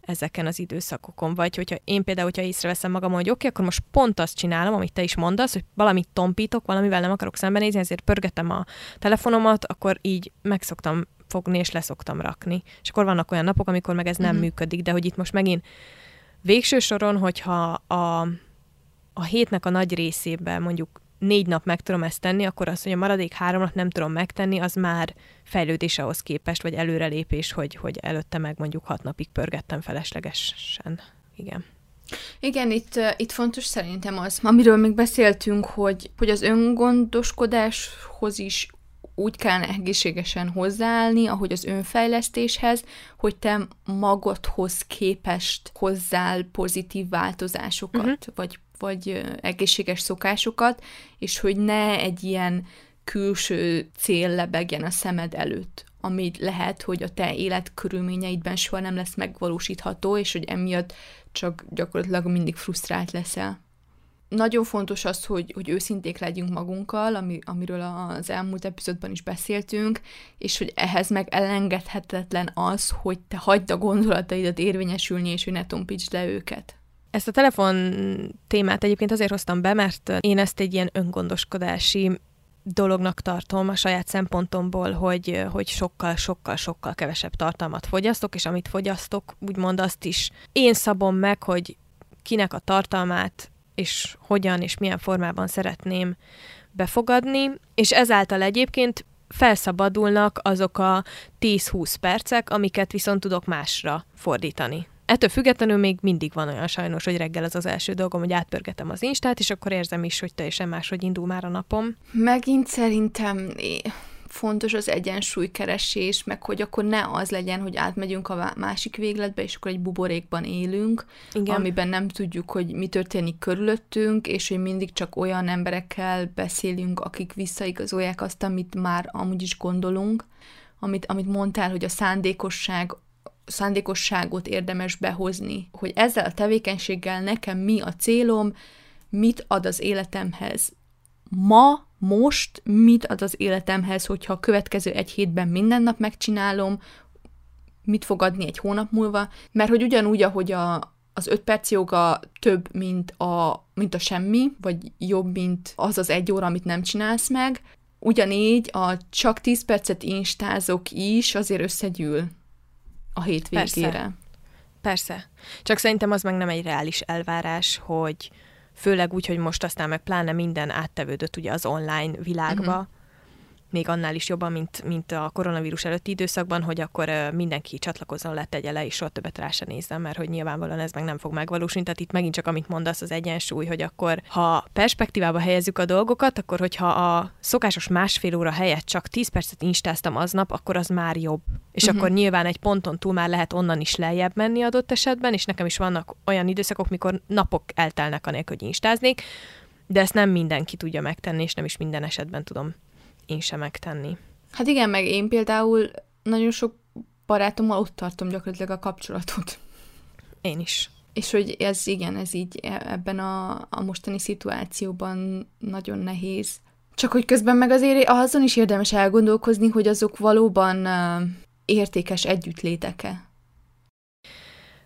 ezeken az időszakokon. Vagy hogyha én például, hogyha észreveszem magam, hogy oké, okay, akkor most pont azt csinálom, amit te is mondasz, hogy valamit tompítok, valamivel nem akarok szembenézni, ezért pörgetem a telefonomat, akkor így megszoktam fogni, és leszoktam rakni. És akkor vannak olyan napok, amikor meg ez nem uh-huh. működik, de hogy itt most megint végső soron, hogyha a, a hétnek a nagy részében mondjuk négy nap meg tudom ezt tenni, akkor az, hogy a maradék három nap nem tudom megtenni, az már fejlődés ahhoz képest, vagy előrelépés, hogy, hogy előtte meg mondjuk hat napig pörgettem feleslegesen. Igen. Igen, itt, itt fontos szerintem az, amiről még beszéltünk, hogy, hogy az öngondoskodáshoz is úgy kellene egészségesen hozzáállni, ahogy az önfejlesztéshez, hogy te magadhoz képest hozzál pozitív változásokat, uh-huh. vagy, vagy egészséges szokásokat, és hogy ne egy ilyen külső cél lebegjen a szemed előtt, ami lehet, hogy a te életkörülményeidben soha nem lesz megvalósítható, és hogy emiatt csak gyakorlatilag mindig frusztrált leszel nagyon fontos az, hogy, hogy őszinték legyünk magunkkal, ami, amiről az elmúlt epizódban is beszéltünk, és hogy ehhez meg elengedhetetlen az, hogy te hagyd a gondolataidat érvényesülni, és hogy ne tompítsd le őket. Ezt a telefon témát egyébként azért hoztam be, mert én ezt egy ilyen öngondoskodási dolognak tartom a saját szempontomból, hogy, hogy sokkal, sokkal, sokkal kevesebb tartalmat fogyasztok, és amit fogyasztok, úgymond azt is én szabom meg, hogy kinek a tartalmát és hogyan és milyen formában szeretném befogadni, és ezáltal egyébként felszabadulnak azok a 10-20 percek, amiket viszont tudok másra fordítani. Ettől függetlenül még mindig van olyan sajnos, hogy reggel az az első dolgom, hogy átpörgetem az Instát, és akkor érzem is, hogy teljesen máshogy indul már a napom. Megint szerintem fontos az egyensúlykeresés, meg hogy akkor ne az legyen, hogy átmegyünk a másik végletbe, és akkor egy buborékban élünk, Igen. amiben nem tudjuk, hogy mi történik körülöttünk, és hogy mindig csak olyan emberekkel beszélünk, akik visszaigazolják azt, amit már amúgy is gondolunk, amit, amit mondtál, hogy a szándékosság szándékosságot érdemes behozni, hogy ezzel a tevékenységgel nekem mi a célom, mit ad az életemhez ma, most mit ad az életemhez, hogyha a következő egy hétben minden nap megcsinálom, mit fog adni egy hónap múlva, mert hogy ugyanúgy, ahogy a, az öt perc joga több, mint a, mint a semmi, vagy jobb, mint az az egy óra, amit nem csinálsz meg, ugyanígy a csak 10 percet instázok is azért összegyűl a hétvégére. Persze. Persze. Csak szerintem az meg nem egy reális elvárás, hogy főleg úgy, hogy most aztán meg pláne minden áttevődött ugye az online világba, uh-huh még annál is jobban, mint, mint a koronavírus előtti időszakban, hogy akkor mindenki csatlakozzon, letegye le, és soha többet rá se nézzem, mert hogy nyilvánvalóan ez meg nem fog megvalósulni. Tehát itt megint csak, amit mondasz, az egyensúly, hogy akkor, ha perspektívába helyezzük a dolgokat, akkor hogyha a szokásos másfél óra helyett csak 10 percet instáztam aznap, akkor az már jobb. És uh-huh. akkor nyilván egy ponton túl már lehet onnan is lejjebb menni adott esetben, és nekem is vannak olyan időszakok, mikor napok eltelnek anélkül, hogy instáznék, de ezt nem mindenki tudja megtenni, és nem is minden esetben tudom én sem megtenni. Hát igen, meg én például nagyon sok barátommal ott tartom gyakorlatilag a kapcsolatot. Én is. És hogy ez igen, ez így e, ebben a, a mostani szituációban nagyon nehéz. Csak hogy közben meg azért azon is érdemes elgondolkozni, hogy azok valóban uh, értékes együttléteke.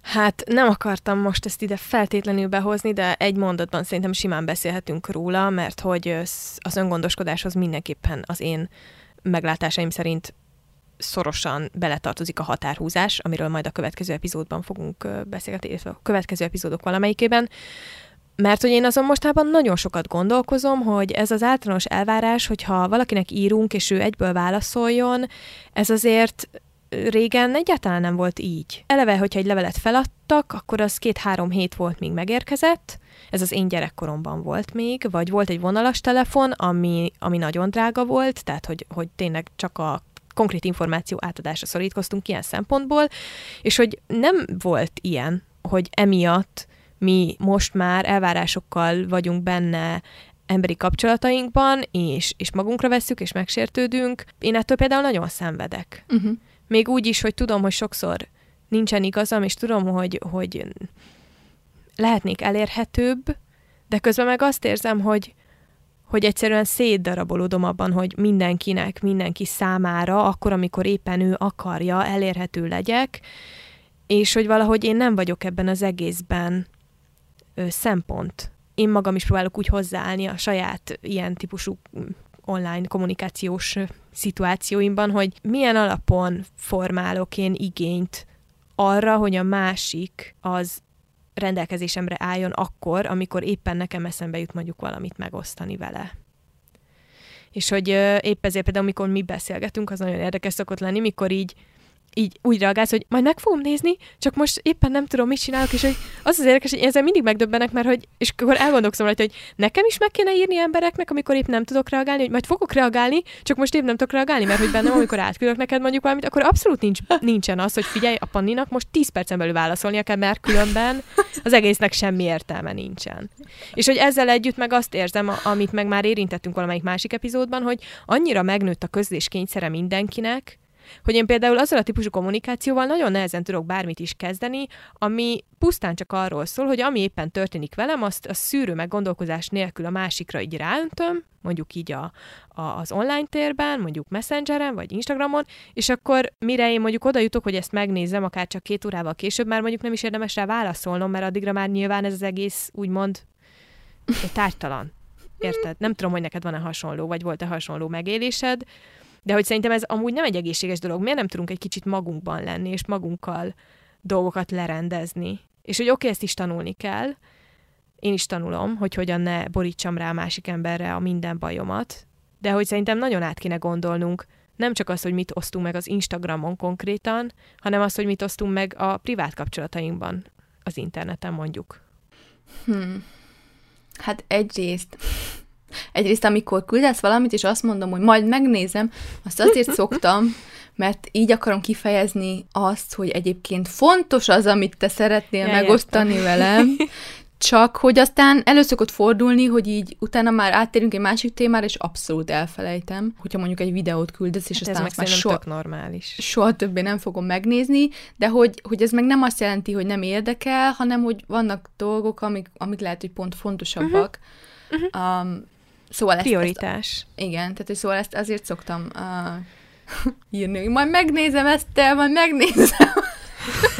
Hát nem akartam most ezt ide feltétlenül behozni, de egy mondatban szerintem simán beszélhetünk róla, mert hogy az öngondoskodáshoz mindenképpen az én meglátásaim szerint szorosan beletartozik a határhúzás, amiről majd a következő epizódban fogunk beszélgetni, illetve a következő epizódok valamelyikében. Mert hogy én azon mostában nagyon sokat gondolkozom, hogy ez az általános elvárás, hogyha valakinek írunk, és ő egyből válaszoljon, ez azért régen egyáltalán nem volt így. Eleve, hogyha egy levelet feladtak, akkor az két-három hét volt, míg megérkezett. Ez az én gyerekkoromban volt még, vagy volt egy vonalas telefon, ami, ami nagyon drága volt, tehát hogy, hogy tényleg csak a konkrét információ átadásra szorítkoztunk ilyen szempontból, és hogy nem volt ilyen, hogy emiatt mi most már elvárásokkal vagyunk benne emberi kapcsolatainkban, és, és magunkra vesszük, és megsértődünk. Én ettől például nagyon szenvedek. Uh-huh. Még úgy is, hogy tudom, hogy sokszor nincsen igazam, és tudom, hogy, hogy lehetnék elérhetőbb, de közben meg azt érzem, hogy, hogy egyszerűen szétdarabolódom abban, hogy mindenkinek, mindenki számára, akkor, amikor éppen ő akarja, elérhető legyek, és hogy valahogy én nem vagyok ebben az egészben ö, szempont. Én magam is próbálok úgy hozzáállni a saját ilyen típusú online kommunikációs szituációimban, hogy milyen alapon formálok én igényt arra, hogy a másik az rendelkezésemre álljon akkor, amikor éppen nekem eszembe jut mondjuk valamit megosztani vele. És hogy épp ezért például, amikor mi beszélgetünk, az nagyon érdekes szokott lenni, mikor így így úgy reagálsz, hogy majd meg fogom nézni, csak most éppen nem tudom, mit csinálok, és hogy az az érdekes, hogy ezzel mindig megdöbbenek, mert hogy, és akkor elgondolkozom rajta, hogy nekem is meg kéne írni embereknek, amikor épp nem tudok reagálni, hogy majd fogok reagálni, csak most épp nem tudok reagálni, mert hogy bennem, amikor átküldök neked mondjuk valamit, akkor abszolút nincs, nincsen az, hogy figyelj, a Panninak most 10 percen belül válaszolnia kell, mert különben az egésznek semmi értelme nincsen. És hogy ezzel együtt meg azt érzem, amit meg már érintettünk valamelyik másik epizódban, hogy annyira megnőtt a közlés kényszere mindenkinek, hogy én például azzal a típusú kommunikációval nagyon nehezen tudok bármit is kezdeni, ami pusztán csak arról szól, hogy ami éppen történik velem, azt a szűrő meg gondolkozás nélkül a másikra így ráöntöm, mondjuk így a, a, az online térben, mondjuk Messengeren, vagy Instagramon, és akkor mire én mondjuk oda jutok, hogy ezt megnézem, akár csak két órával később, már mondjuk nem is érdemes rá válaszolnom, mert addigra már nyilván ez az egész úgymond tártalan. Érted? Nem tudom, hogy neked van-e hasonló, vagy volt-e hasonló megélésed, de hogy szerintem ez amúgy nem egy egészséges dolog. Miért nem tudunk egy kicsit magunkban lenni, és magunkkal dolgokat lerendezni? És hogy oké, okay, ezt is tanulni kell. Én is tanulom, hogy hogyan ne borítsam rá a másik emberre a minden bajomat, de hogy szerintem nagyon át kéne gondolnunk, nem csak az, hogy mit osztunk meg az Instagramon konkrétan, hanem az, hogy mit osztunk meg a privát kapcsolatainkban, az interneten mondjuk. Hmm. Hát egyrészt Egyrészt, amikor küldesz valamit, és azt mondom, hogy majd megnézem, azt azért szoktam, mert így akarom kifejezni azt, hogy egyébként fontos az, amit te szeretnél ja, megosztani értem. velem, csak hogy aztán előszokott fordulni, hogy így utána már áttérünk egy másik témára, és abszolút elfelejtem, hogyha mondjuk egy videót küldesz, és hát aztán ez már soha, normális. soha többé nem fogom megnézni, de hogy, hogy ez meg nem azt jelenti, hogy nem érdekel, hanem hogy vannak dolgok, amik, amik lehet, hogy pont fontosabbak. Uh-huh. Uh-huh. Um, Szóval ezt, Prioritás. Ezt, igen, tehát hogy szóval ezt azért szoktam uh, írni, hogy majd megnézem ezt, el, majd megnézem.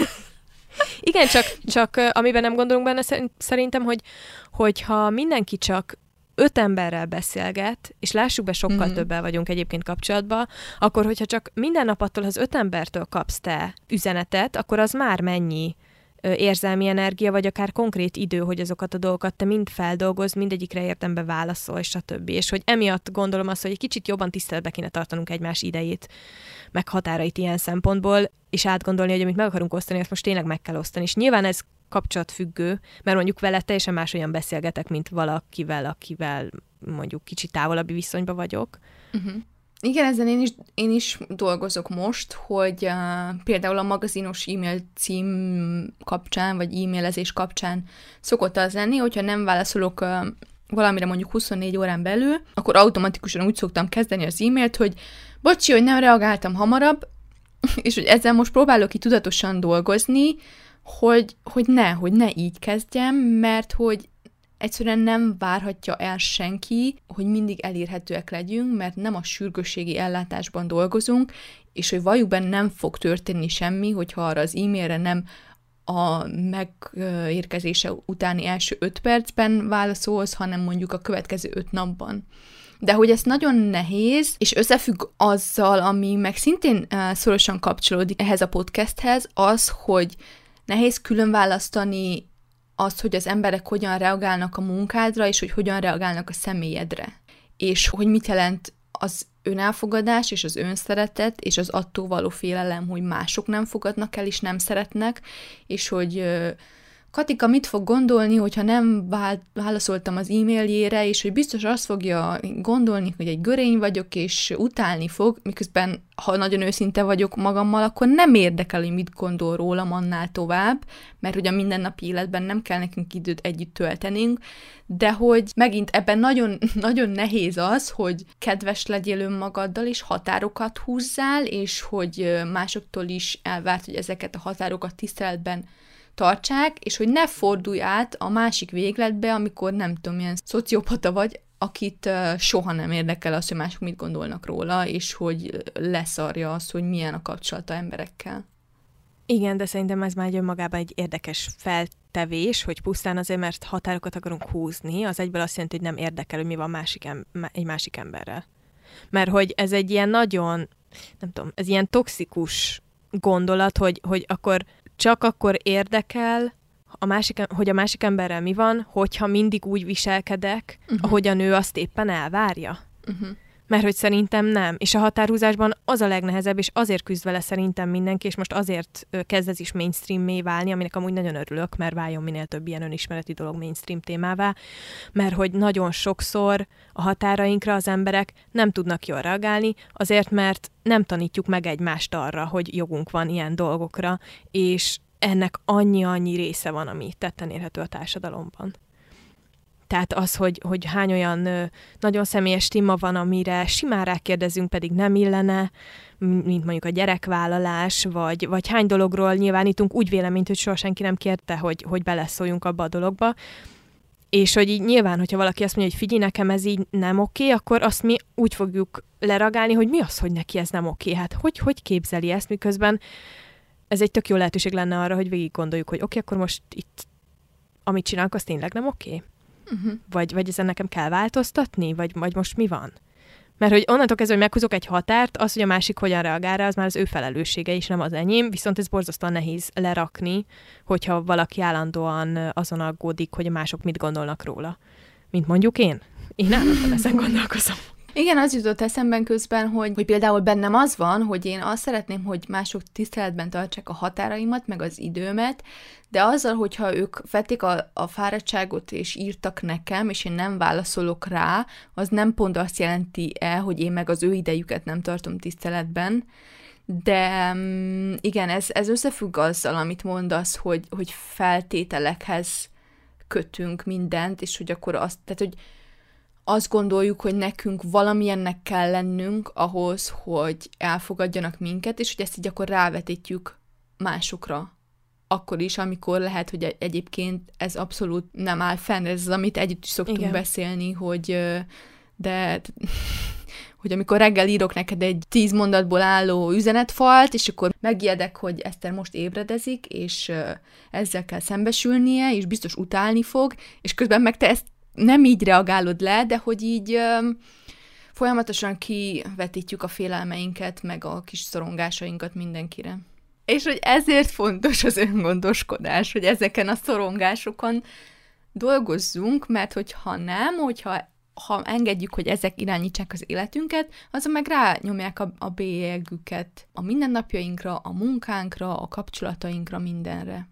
igen, csak, csak amiben nem gondolunk benne szerintem, hogy hogyha mindenki csak öt emberrel beszélget, és lássuk be, sokkal mm-hmm. többel vagyunk egyébként kapcsolatban, akkor hogyha csak minden nap attól az öt embertől kapsz te üzenetet, akkor az már mennyi érzelmi energia, vagy akár konkrét idő, hogy azokat a dolgokat te mind feldolgoz, mindegyikre érdembe válaszol, és a többi. És hogy emiatt gondolom azt, hogy egy kicsit jobban tiszteletbe kéne tartanunk egymás idejét, meg határait ilyen szempontból, és átgondolni, hogy amit meg akarunk osztani, azt most tényleg meg kell osztani. És nyilván ez kapcsolatfüggő, mert mondjuk vele teljesen máshogyan beszélgetek, mint valakivel, akivel mondjuk kicsit távolabbi viszonyban vagyok. Uh-huh. Igen, ezen én is, én is dolgozok most, hogy uh, például a magazinos e-mail cím kapcsán, vagy e-mailezés kapcsán szokott az lenni, hogyha nem válaszolok uh, valamire mondjuk 24 órán belül, akkor automatikusan úgy szoktam kezdeni az e-mailt, hogy bocsi, hogy nem reagáltam hamarabb, és hogy ezzel most próbálok ki tudatosan dolgozni, hogy, hogy ne, hogy ne így kezdjem, mert hogy egyszerűen nem várhatja el senki, hogy mindig elérhetőek legyünk, mert nem a sürgősségi ellátásban dolgozunk, és hogy valljuk nem fog történni semmi, hogyha arra az e-mailre nem a megérkezése utáni első öt percben válaszolsz, hanem mondjuk a következő öt napban. De hogy ez nagyon nehéz, és összefügg azzal, ami meg szintén szorosan kapcsolódik ehhez a podcasthez, az, hogy nehéz külön választani azt, hogy az emberek hogyan reagálnak a munkádra, és hogy hogyan reagálnak a személyedre. És hogy mit jelent az önelfogadás és az önszeretet, és az attól való félelem, hogy mások nem fogadnak el, és nem szeretnek, és hogy Katika mit fog gondolni, hogyha nem válaszoltam az e-mailjére, és hogy biztos azt fogja gondolni, hogy egy görény vagyok, és utálni fog, miközben, ha nagyon őszinte vagyok magammal, akkor nem érdekel, hogy mit gondol rólam annál tovább, mert hogy a mindennapi életben nem kell nekünk időt együtt töltenünk, de hogy megint ebben nagyon, nagyon nehéz az, hogy kedves legyél önmagaddal, és határokat húzzál, és hogy másoktól is elvárt, hogy ezeket a határokat tiszteletben tartsák, és hogy ne fordulj át a másik végletbe, amikor nem tudom, milyen szociopata vagy, akit soha nem érdekel az, hogy mások mit gondolnak róla, és hogy leszarja az, hogy milyen a kapcsolata emberekkel. Igen, de szerintem ez már önmagában egy érdekes feltevés, hogy pusztán azért, mert határokat akarunk húzni, az egyből azt jelenti, hogy nem érdekel, hogy mi van másik em- egy másik emberrel. Mert hogy ez egy ilyen nagyon, nem tudom, ez ilyen toxikus gondolat, hogy, hogy akkor csak akkor érdekel, a másik, hogy a másik emberrel mi van, hogyha mindig úgy viselkedek, uh-huh. ahogyan ő azt éppen elvárja. Uh-huh. Mert hogy szerintem nem. És a határhúzásban az a legnehezebb, és azért küzd vele szerintem mindenki, és most azért kezd ez is mainstream válni, aminek amúgy nagyon örülök, mert váljon minél több ilyen önismereti dolog mainstream témává, mert hogy nagyon sokszor a határainkra az emberek nem tudnak jól reagálni, azért mert nem tanítjuk meg egymást arra, hogy jogunk van ilyen dolgokra, és ennek annyi-annyi része van, ami tetten érhető a társadalomban. Tehát az, hogy, hogy hány olyan nagyon személyes téma van, amire simán rákérdezünk, pedig nem illene, mint mondjuk a gyerekvállalás, vagy, vagy hány dologról nyilvánítunk úgy véleményt, hogy soha senki nem kérte, hogy, hogy beleszóljunk abba a dologba. És hogy így nyilván, hogyha valaki azt mondja, hogy figyelj, nekem ez így nem oké, akkor azt mi úgy fogjuk leragálni, hogy mi az, hogy neki ez nem oké. Hát hogy, hogy képzeli ezt, miközben ez egy tök jó lehetőség lenne arra, hogy végig gondoljuk, hogy oké, akkor most itt amit csinálunk, az tényleg nem oké. Uh-huh. Vagy, vagy ezen nekem kell változtatni? Vagy, vagy most mi van? Mert hogy onnantól kezdve, hogy meghúzok egy határt, az, hogy a másik hogyan reagál rá, az már az ő felelőssége, és nem az enyém, viszont ez borzasztóan nehéz lerakni, hogyha valaki állandóan azon aggódik, hogy a mások mit gondolnak róla. Mint mondjuk én. Én állandóan ezen gondolkozom. Igen, az jutott eszemben közben, hogy, hogy például bennem az van, hogy én azt szeretném, hogy mások tiszteletben tartsák a határaimat, meg az időmet, de azzal, hogyha ők vették a, a fáradtságot és írtak nekem, és én nem válaszolok rá, az nem pont azt jelenti el, hogy én meg az ő idejüket nem tartom tiszteletben, de mm, igen, ez, ez összefügg azzal, amit mondasz, hogy, hogy feltételekhez kötünk mindent, és hogy akkor azt, tehát hogy azt gondoljuk, hogy nekünk valamilyennek kell lennünk ahhoz, hogy elfogadjanak minket, és hogy ezt így akkor rávetítjük másokra. Akkor is, amikor lehet, hogy egyébként ez abszolút nem áll fenn, ez az, amit együtt is szoktunk Igen. beszélni, hogy de hogy amikor reggel írok neked egy tíz mondatból álló üzenetfalt, és akkor megijedek, hogy Eszter most ébredezik, és ezzel kell szembesülnie, és biztos utálni fog, és közben meg te ezt nem így reagálod le, de hogy így folyamatosan kivetítjük a félelmeinket, meg a kis szorongásainkat mindenkire. És hogy ezért fontos az öngondoskodás, hogy ezeken a szorongásokon dolgozzunk, mert hogyha nem, hogyha ha engedjük, hogy ezek irányítsák az életünket, azon meg rányomják a, a bélyegüket a mindennapjainkra, a munkánkra, a kapcsolatainkra, mindenre.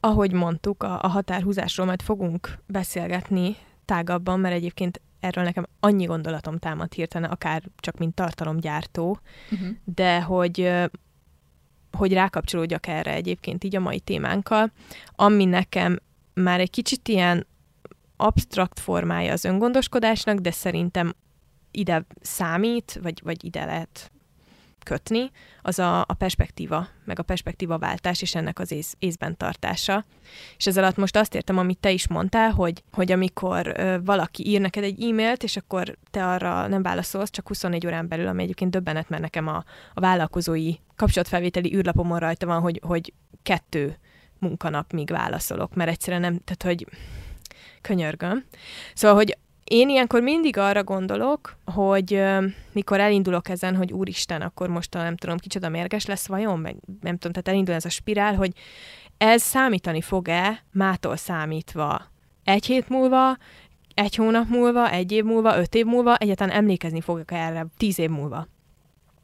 Ahogy mondtuk, a, a határhúzásról majd fogunk beszélgetni tágabban, mert egyébként erről nekem annyi gondolatom támad hirtelen, akár csak mint tartalomgyártó, uh-huh. de hogy hogy rákapcsolódjak erre egyébként így a mai témánkkal, ami nekem már egy kicsit ilyen absztrakt formája az öngondoskodásnak, de szerintem ide számít, vagy, vagy ide lehet kötni, az a, a perspektíva, meg a perspektíva váltás, és ennek az ész, észben tartása. És ez alatt most azt értem, amit te is mondtál, hogy, hogy amikor valaki ír neked egy e-mailt, és akkor te arra nem válaszolsz, csak 24 órán belül, ami egyébként döbbenet, mert nekem a, a vállalkozói kapcsolatfelvételi űrlapomon rajta van, hogy, hogy kettő munkanap míg válaszolok, mert egyszerűen nem, tehát hogy könyörgöm. Szóval, hogy én ilyenkor mindig arra gondolok, hogy uh, mikor elindulok ezen, hogy úristen, akkor most a, nem tudom, kicsoda mérges lesz vajon, meg nem tudom, tehát elindul ez a spirál, hogy ez számítani fog-e mától számítva egy hét múlva, egy hónap múlva, egy év múlva, öt év múlva, egyáltalán emlékezni fogok erre tíz év múlva.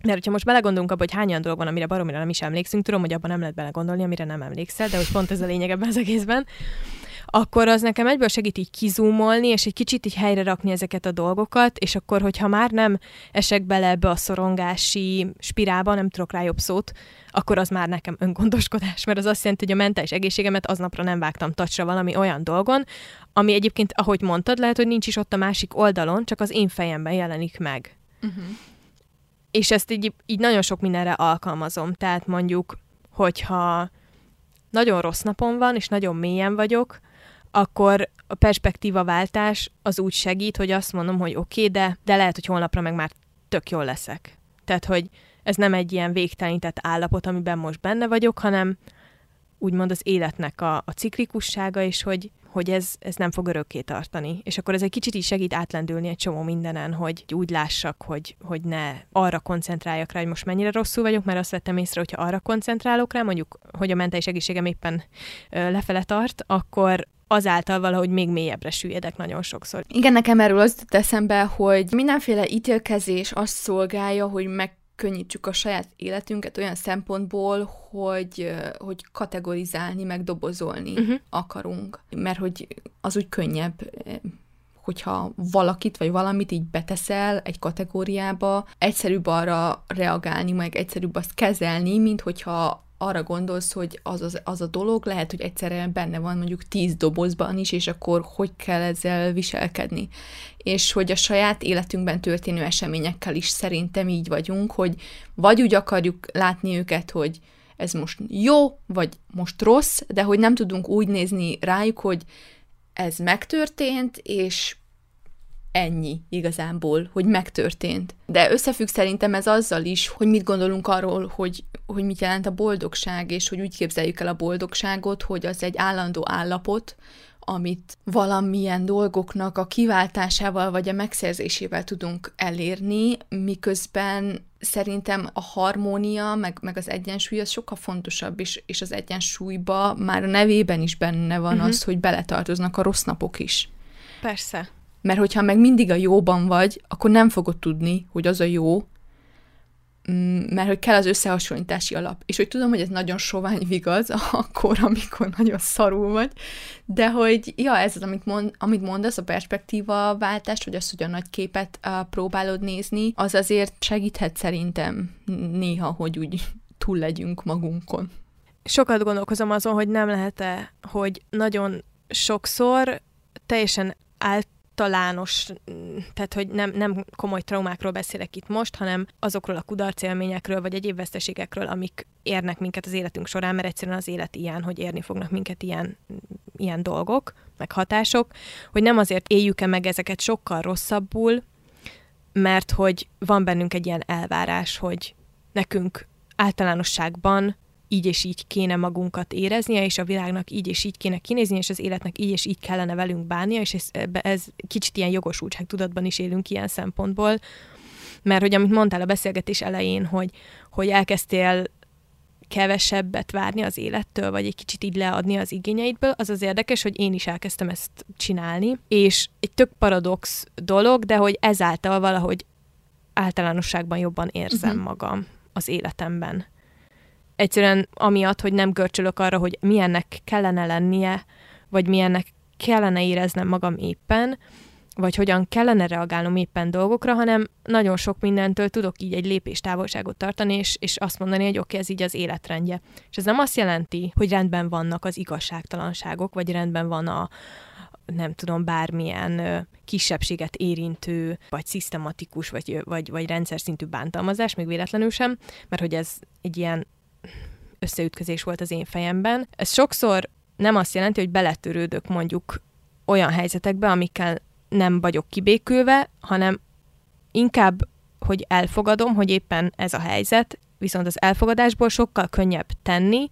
Mert hogyha most belegondolunk abba, hogy hány olyan dolog van, amire baromira nem is emlékszünk, tudom, hogy abban nem lehet belegondolni, amire nem emlékszel, de hogy pont ez a lényeg ebben az egészben, akkor az nekem egyből segít így kizúmolni, és egy kicsit így helyre rakni ezeket a dolgokat, és akkor, hogyha már nem esek bele ebbe a szorongási spirálba, nem tudok rá jobb szót, akkor az már nekem öngondoskodás, mert az azt jelenti, hogy a mentális egészségemet aznapra nem vágtam tacsra valami olyan dolgon, ami egyébként, ahogy mondtad, lehet, hogy nincs is ott a másik oldalon, csak az én fejemben jelenik meg. Uh-huh. És ezt így, így nagyon sok mindenre alkalmazom. Tehát mondjuk, hogyha nagyon rossz napom van, és nagyon mélyen vagyok, akkor a perspektívaváltás az úgy segít, hogy azt mondom, hogy oké, okay, de, de lehet, hogy holnapra meg már tök jól leszek. Tehát, hogy ez nem egy ilyen végtelenített állapot, amiben most benne vagyok, hanem úgymond az életnek a, a ciklikussága, és hogy, hogy ez, ez nem fog örökké tartani. És akkor ez egy kicsit is segít átlendülni egy csomó mindenen, hogy úgy lássak, hogy, hogy ne arra koncentráljak rá, hogy most mennyire rosszul vagyok, mert azt vettem észre, hogyha arra koncentrálok rá, mondjuk, hogy a mentális egészségem éppen lefele tart, akkor azáltal valahogy még mélyebbre süllyedek nagyon sokszor. Igen, nekem erről az jut eszembe, hogy mindenféle ítélkezés azt szolgálja, hogy meg könnyítsük a saját életünket olyan szempontból, hogy, hogy kategorizálni, meg dobozolni uh-huh. akarunk. Mert hogy az úgy könnyebb, hogyha valakit vagy valamit így beteszel egy kategóriába, egyszerűbb arra reagálni, meg egyszerűbb azt kezelni, mint hogyha arra gondolsz, hogy az, az, az a dolog lehet, hogy egyszerűen benne van mondjuk tíz dobozban is, és akkor hogy kell ezzel viselkedni. És hogy a saját életünkben történő eseményekkel is szerintem így vagyunk, hogy vagy úgy akarjuk látni őket, hogy ez most jó, vagy most rossz, de hogy nem tudunk úgy nézni rájuk, hogy ez megtörtént, és ennyi igazából, hogy megtörtént. De összefügg szerintem ez azzal is, hogy mit gondolunk arról, hogy, hogy mit jelent a boldogság, és hogy úgy képzeljük el a boldogságot, hogy az egy állandó állapot, amit valamilyen dolgoknak a kiváltásával vagy a megszerzésével tudunk elérni, miközben szerintem a harmónia, meg, meg az egyensúly az sokkal fontosabb, és, és az egyensúlyba már a nevében is benne van uh-huh. az, hogy beletartoznak a rossz napok is. Persze. Mert hogyha meg mindig a jóban vagy, akkor nem fogod tudni, hogy az a jó, mm, mert hogy kell az összehasonlítási alap. És hogy tudom, hogy ez nagyon sovány vigaz akkor, amikor nagyon szarul vagy, de hogy ja, ez az, amit, mond, amit mondasz, a perspektíva váltás, vagy az, hogy a nagy képet uh, próbálod nézni, az azért segíthet szerintem néha, hogy úgy túl legyünk magunkon. Sokat gondolkozom azon, hogy nem lehet-e, hogy nagyon sokszor teljesen állt általános, tehát hogy nem, nem komoly traumákról beszélek itt most, hanem azokról a kudarcélményekről, vagy egyéb veszteségekről, amik érnek minket az életünk során, mert egyszerűen az élet ilyen, hogy érni fognak minket ilyen, ilyen dolgok, meg hatások, hogy nem azért éljük-e meg ezeket sokkal rosszabbul, mert hogy van bennünk egy ilyen elvárás, hogy nekünk általánosságban így és így kéne magunkat éreznie, és a világnak így és így kéne kinézni, és az életnek így és így kellene velünk bánnia, és ez, ez kicsit ilyen jogosultság tudatban is élünk ilyen szempontból, mert hogy amit mondtál a beszélgetés elején, hogy, hogy elkezdtél kevesebbet várni az élettől, vagy egy kicsit így leadni az igényeidből, az az érdekes, hogy én is elkezdtem ezt csinálni, és egy tök paradox dolog, de hogy ezáltal valahogy általánosságban jobban érzem uh-huh. magam az életemben. Egyszerűen amiatt, hogy nem görcsölök arra, hogy milyennek kellene lennie, vagy milyennek kellene éreznem magam éppen, vagy hogyan kellene reagálnom éppen dolgokra, hanem nagyon sok mindentől tudok így egy lépés távolságot tartani, és, és azt mondani, hogy oké, okay, ez így az életrendje. És ez nem azt jelenti, hogy rendben vannak az igazságtalanságok, vagy rendben van a, nem tudom, bármilyen kisebbséget érintő, vagy szisztematikus, vagy, vagy, vagy rendszer szintű bántalmazás, még véletlenül sem, mert hogy ez egy ilyen összeütközés volt az én fejemben. Ez sokszor nem azt jelenti, hogy beletörődök mondjuk olyan helyzetekbe, amikkel nem vagyok kibékülve, hanem inkább, hogy elfogadom, hogy éppen ez a helyzet, viszont az elfogadásból sokkal könnyebb tenni,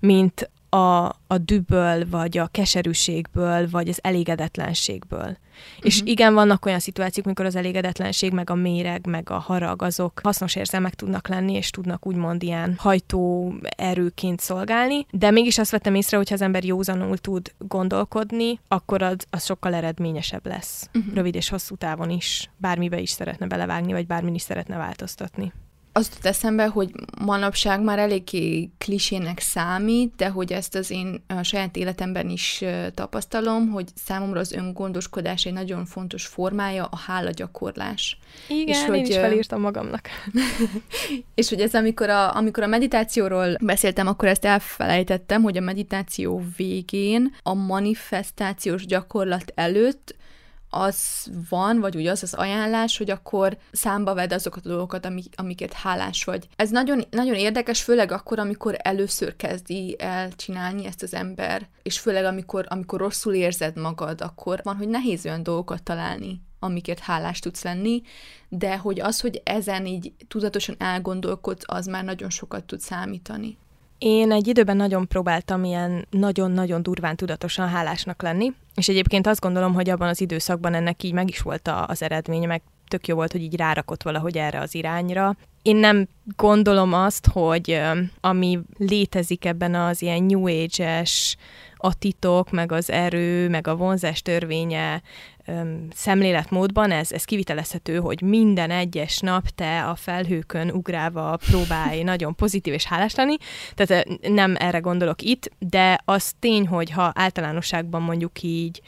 mint a, a düböl, vagy a keserűségből, vagy az elégedetlenségből. Uh-huh. És mhm. igen, vannak olyan szituációk, amikor az elégedetlenség, meg a méreg, meg a harag, azok hasznos érzelmek tudnak lenni, és tudnak úgymond ilyen hajtó erőként szolgálni, de mégis azt vettem észre, hogy ha az ember józanul tud gondolkodni, akkor az, az sokkal eredményesebb lesz. Uh-huh. Rövid és hosszú távon is, bármibe is szeretne belevágni, vagy bármin is szeretne változtatni az jut eszembe, hogy manapság már eléggé klisének számít, de hogy ezt az én saját életemben is tapasztalom, hogy számomra az öngondoskodás egy nagyon fontos formája a hálagyakorlás. Igen, és hogy, én is felírtam magamnak. és hogy ez amikor a, amikor a meditációról beszéltem, akkor ezt elfelejtettem, hogy a meditáció végén, a manifestációs gyakorlat előtt az van, vagy úgy az az ajánlás, hogy akkor számba vedd azokat a dolgokat, amik, amiket hálás vagy. Ez nagyon, nagyon érdekes, főleg akkor, amikor először kezdi el csinálni ezt az ember, és főleg amikor, amikor rosszul érzed magad, akkor van, hogy nehéz olyan dolgokat találni, amiket hálás tudsz lenni, de hogy az, hogy ezen így tudatosan elgondolkodsz, az már nagyon sokat tud számítani. Én egy időben nagyon próbáltam ilyen nagyon-nagyon durván tudatosan hálásnak lenni, és egyébként azt gondolom, hogy abban az időszakban ennek így meg is volt az eredménye, meg tök jó volt, hogy így rárakott valahogy erre az irányra. Én nem gondolom azt, hogy ami létezik ebben az ilyen New Age-es, a titok, meg az erő, meg a vonzás törvénye öm, szemléletmódban ez, ez kivitelezhető, hogy minden egyes nap te a felhőkön ugrálva próbálj nagyon pozitív és hálás lenni. Tehát nem erre gondolok itt, de az tény, hogy ha általánosságban mondjuk így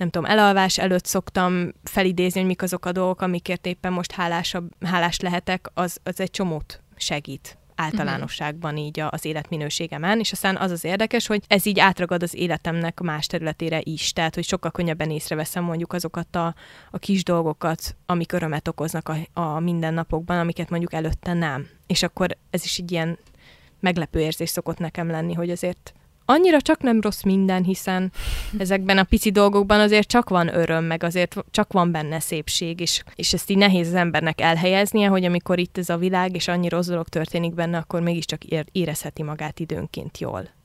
nem tudom, elalvás előtt szoktam felidézni, hogy mik azok a dolgok, amikért éppen most hálásabb, hálás lehetek, az, az egy csomót segít általánosságban így az életminőségemen, és aztán az az érdekes, hogy ez így átragad az életemnek más területére is, tehát hogy sokkal könnyebben észreveszem mondjuk azokat a, a kis dolgokat, amik örömet okoznak a, a mindennapokban, amiket mondjuk előtte nem. És akkor ez is egy ilyen meglepő érzés szokott nekem lenni, hogy azért annyira csak nem rossz minden, hiszen ezekben a pici dolgokban azért csak van öröm, meg azért csak van benne szépség, és, és ezt így nehéz az embernek elhelyeznie, hogy amikor itt ez a világ, és annyi rossz dolog történik benne, akkor mégiscsak érezheti magát időnként jól.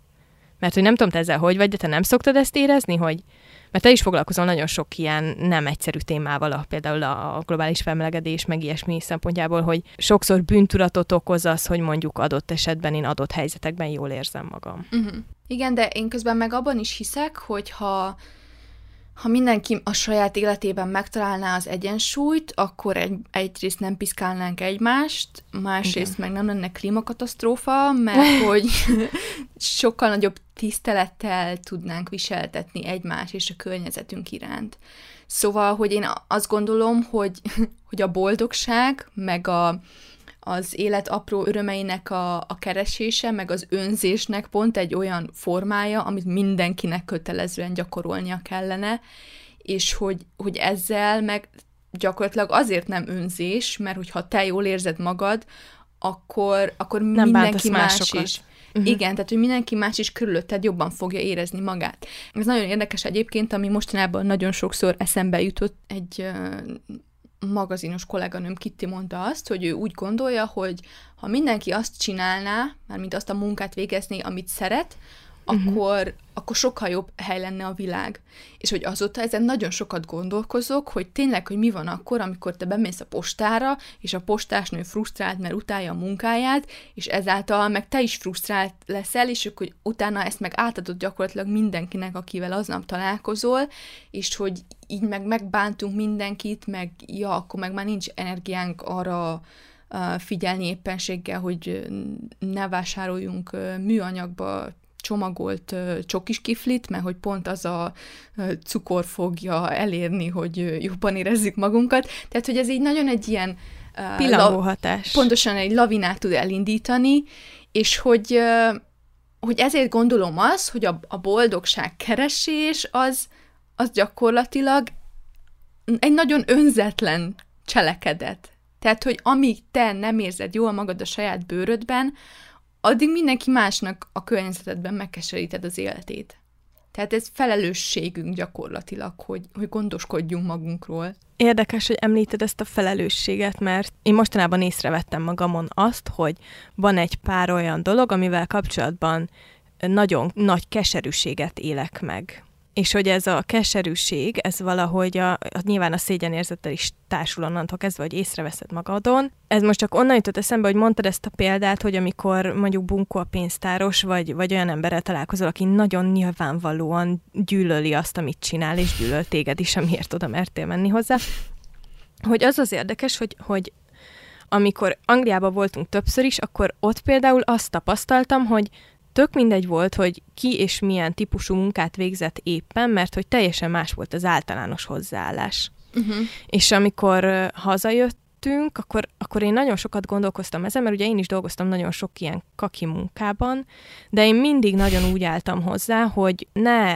Mert hogy nem tudom, te ezzel hogy vagy, de te nem szoktad ezt érezni, hogy mert te is foglalkozol nagyon sok ilyen nem egyszerű témával, a, például a globális felmelegedés, meg ilyesmi szempontjából, hogy sokszor bűntudatot okoz az, hogy mondjuk adott esetben én adott helyzetekben jól érzem magam. Uh-huh. Igen, de én közben meg abban is hiszek, hogy ha ha mindenki a saját életében megtalálná az egyensúlyt, akkor egy, egyrészt nem piszkálnánk egymást, másrészt Igen. meg nem lenne klímakatasztrófa, mert hogy sokkal nagyobb tisztelettel tudnánk viseltetni egymást és a környezetünk iránt. Szóval, hogy én azt gondolom, hogy, hogy a boldogság, meg a, az élet apró örömeinek a, a keresése, meg az önzésnek pont egy olyan formája, amit mindenkinek kötelezően gyakorolnia kellene, és hogy, hogy ezzel meg gyakorlatilag azért nem önzés, mert hogyha te jól érzed magad, akkor, akkor nem mindenki más másokat. is. Uh-huh. Igen, tehát hogy mindenki más is körülötted jobban fogja érezni magát. Ez nagyon érdekes egyébként, ami mostanában nagyon sokszor eszembe jutott egy magazinos kolléganőm Kitti mondta azt, hogy ő úgy gondolja, hogy ha mindenki azt csinálná, mármint azt a munkát végezni, amit szeret, uh-huh. akkor, akkor sokkal jobb hely lenne a világ. És hogy azóta ezen nagyon sokat gondolkozok, hogy tényleg, hogy mi van akkor, amikor te bemész a postára, és a postásnő frusztrált, mert utálja a munkáját, és ezáltal meg te is frusztrált leszel, és hogy utána ezt meg átadod gyakorlatilag mindenkinek, akivel aznap találkozol, és hogy így meg megbántunk mindenkit, meg ja, akkor meg már nincs energiánk arra figyelni éppenséggel, hogy ne vásároljunk műanyagba csomagolt csokis kiflit, mert hogy pont az a cukor fogja elérni, hogy jobban érezzük magunkat. Tehát, hogy ez így nagyon egy ilyen... Uh, Pillangó hatás. Pontosan egy lavinát tud elindítani, és hogy, hogy ezért gondolom az, hogy a, a boldogság keresés az, az gyakorlatilag egy nagyon önzetlen cselekedet. Tehát, hogy amíg te nem érzed jól magad a saját bőrödben, addig mindenki másnak a környezetedben megkeseríted az életét. Tehát ez felelősségünk gyakorlatilag, hogy, hogy gondoskodjunk magunkról. Érdekes, hogy említed ezt a felelősséget, mert én mostanában észrevettem magamon azt, hogy van egy pár olyan dolog, amivel kapcsolatban nagyon nagy keserűséget élek meg és hogy ez a keserűség, ez valahogy a, a nyilván a szégyenérzettel is társul onnantól kezdve, hogy észreveszed magadon. Ez most csak onnan jutott eszembe, hogy mondtad ezt a példát, hogy amikor mondjuk bunkó a pénztáros, vagy, vagy olyan emberrel találkozol, aki nagyon nyilvánvalóan gyűlöli azt, amit csinál, és gyűlöl téged is, amiért oda mertél menni hozzá, hogy az az érdekes, hogy, hogy amikor Angliában voltunk többször is, akkor ott például azt tapasztaltam, hogy tök mindegy volt, hogy ki és milyen típusú munkát végzett éppen, mert hogy teljesen más volt az általános hozzáállás. Uh-huh. És amikor hazajöttünk, akkor, akkor én nagyon sokat gondolkoztam ezen, mert ugye én is dolgoztam nagyon sok ilyen kaki munkában, de én mindig nagyon úgy álltam hozzá, hogy ne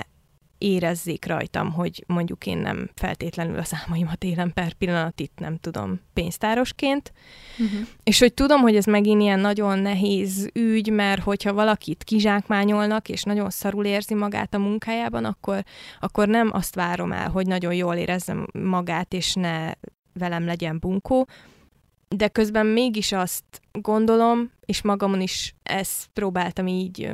érezzék rajtam, hogy mondjuk én nem feltétlenül az álmaimat élem per pillanat itt, nem tudom, pénztárosként. Uh-huh. És hogy tudom, hogy ez megint ilyen nagyon nehéz ügy, mert hogyha valakit kizsákmányolnak, és nagyon szarul érzi magát a munkájában, akkor, akkor nem azt várom el, hogy nagyon jól érezzem magát, és ne velem legyen bunkó, de közben mégis azt gondolom, és magamon is ezt próbáltam így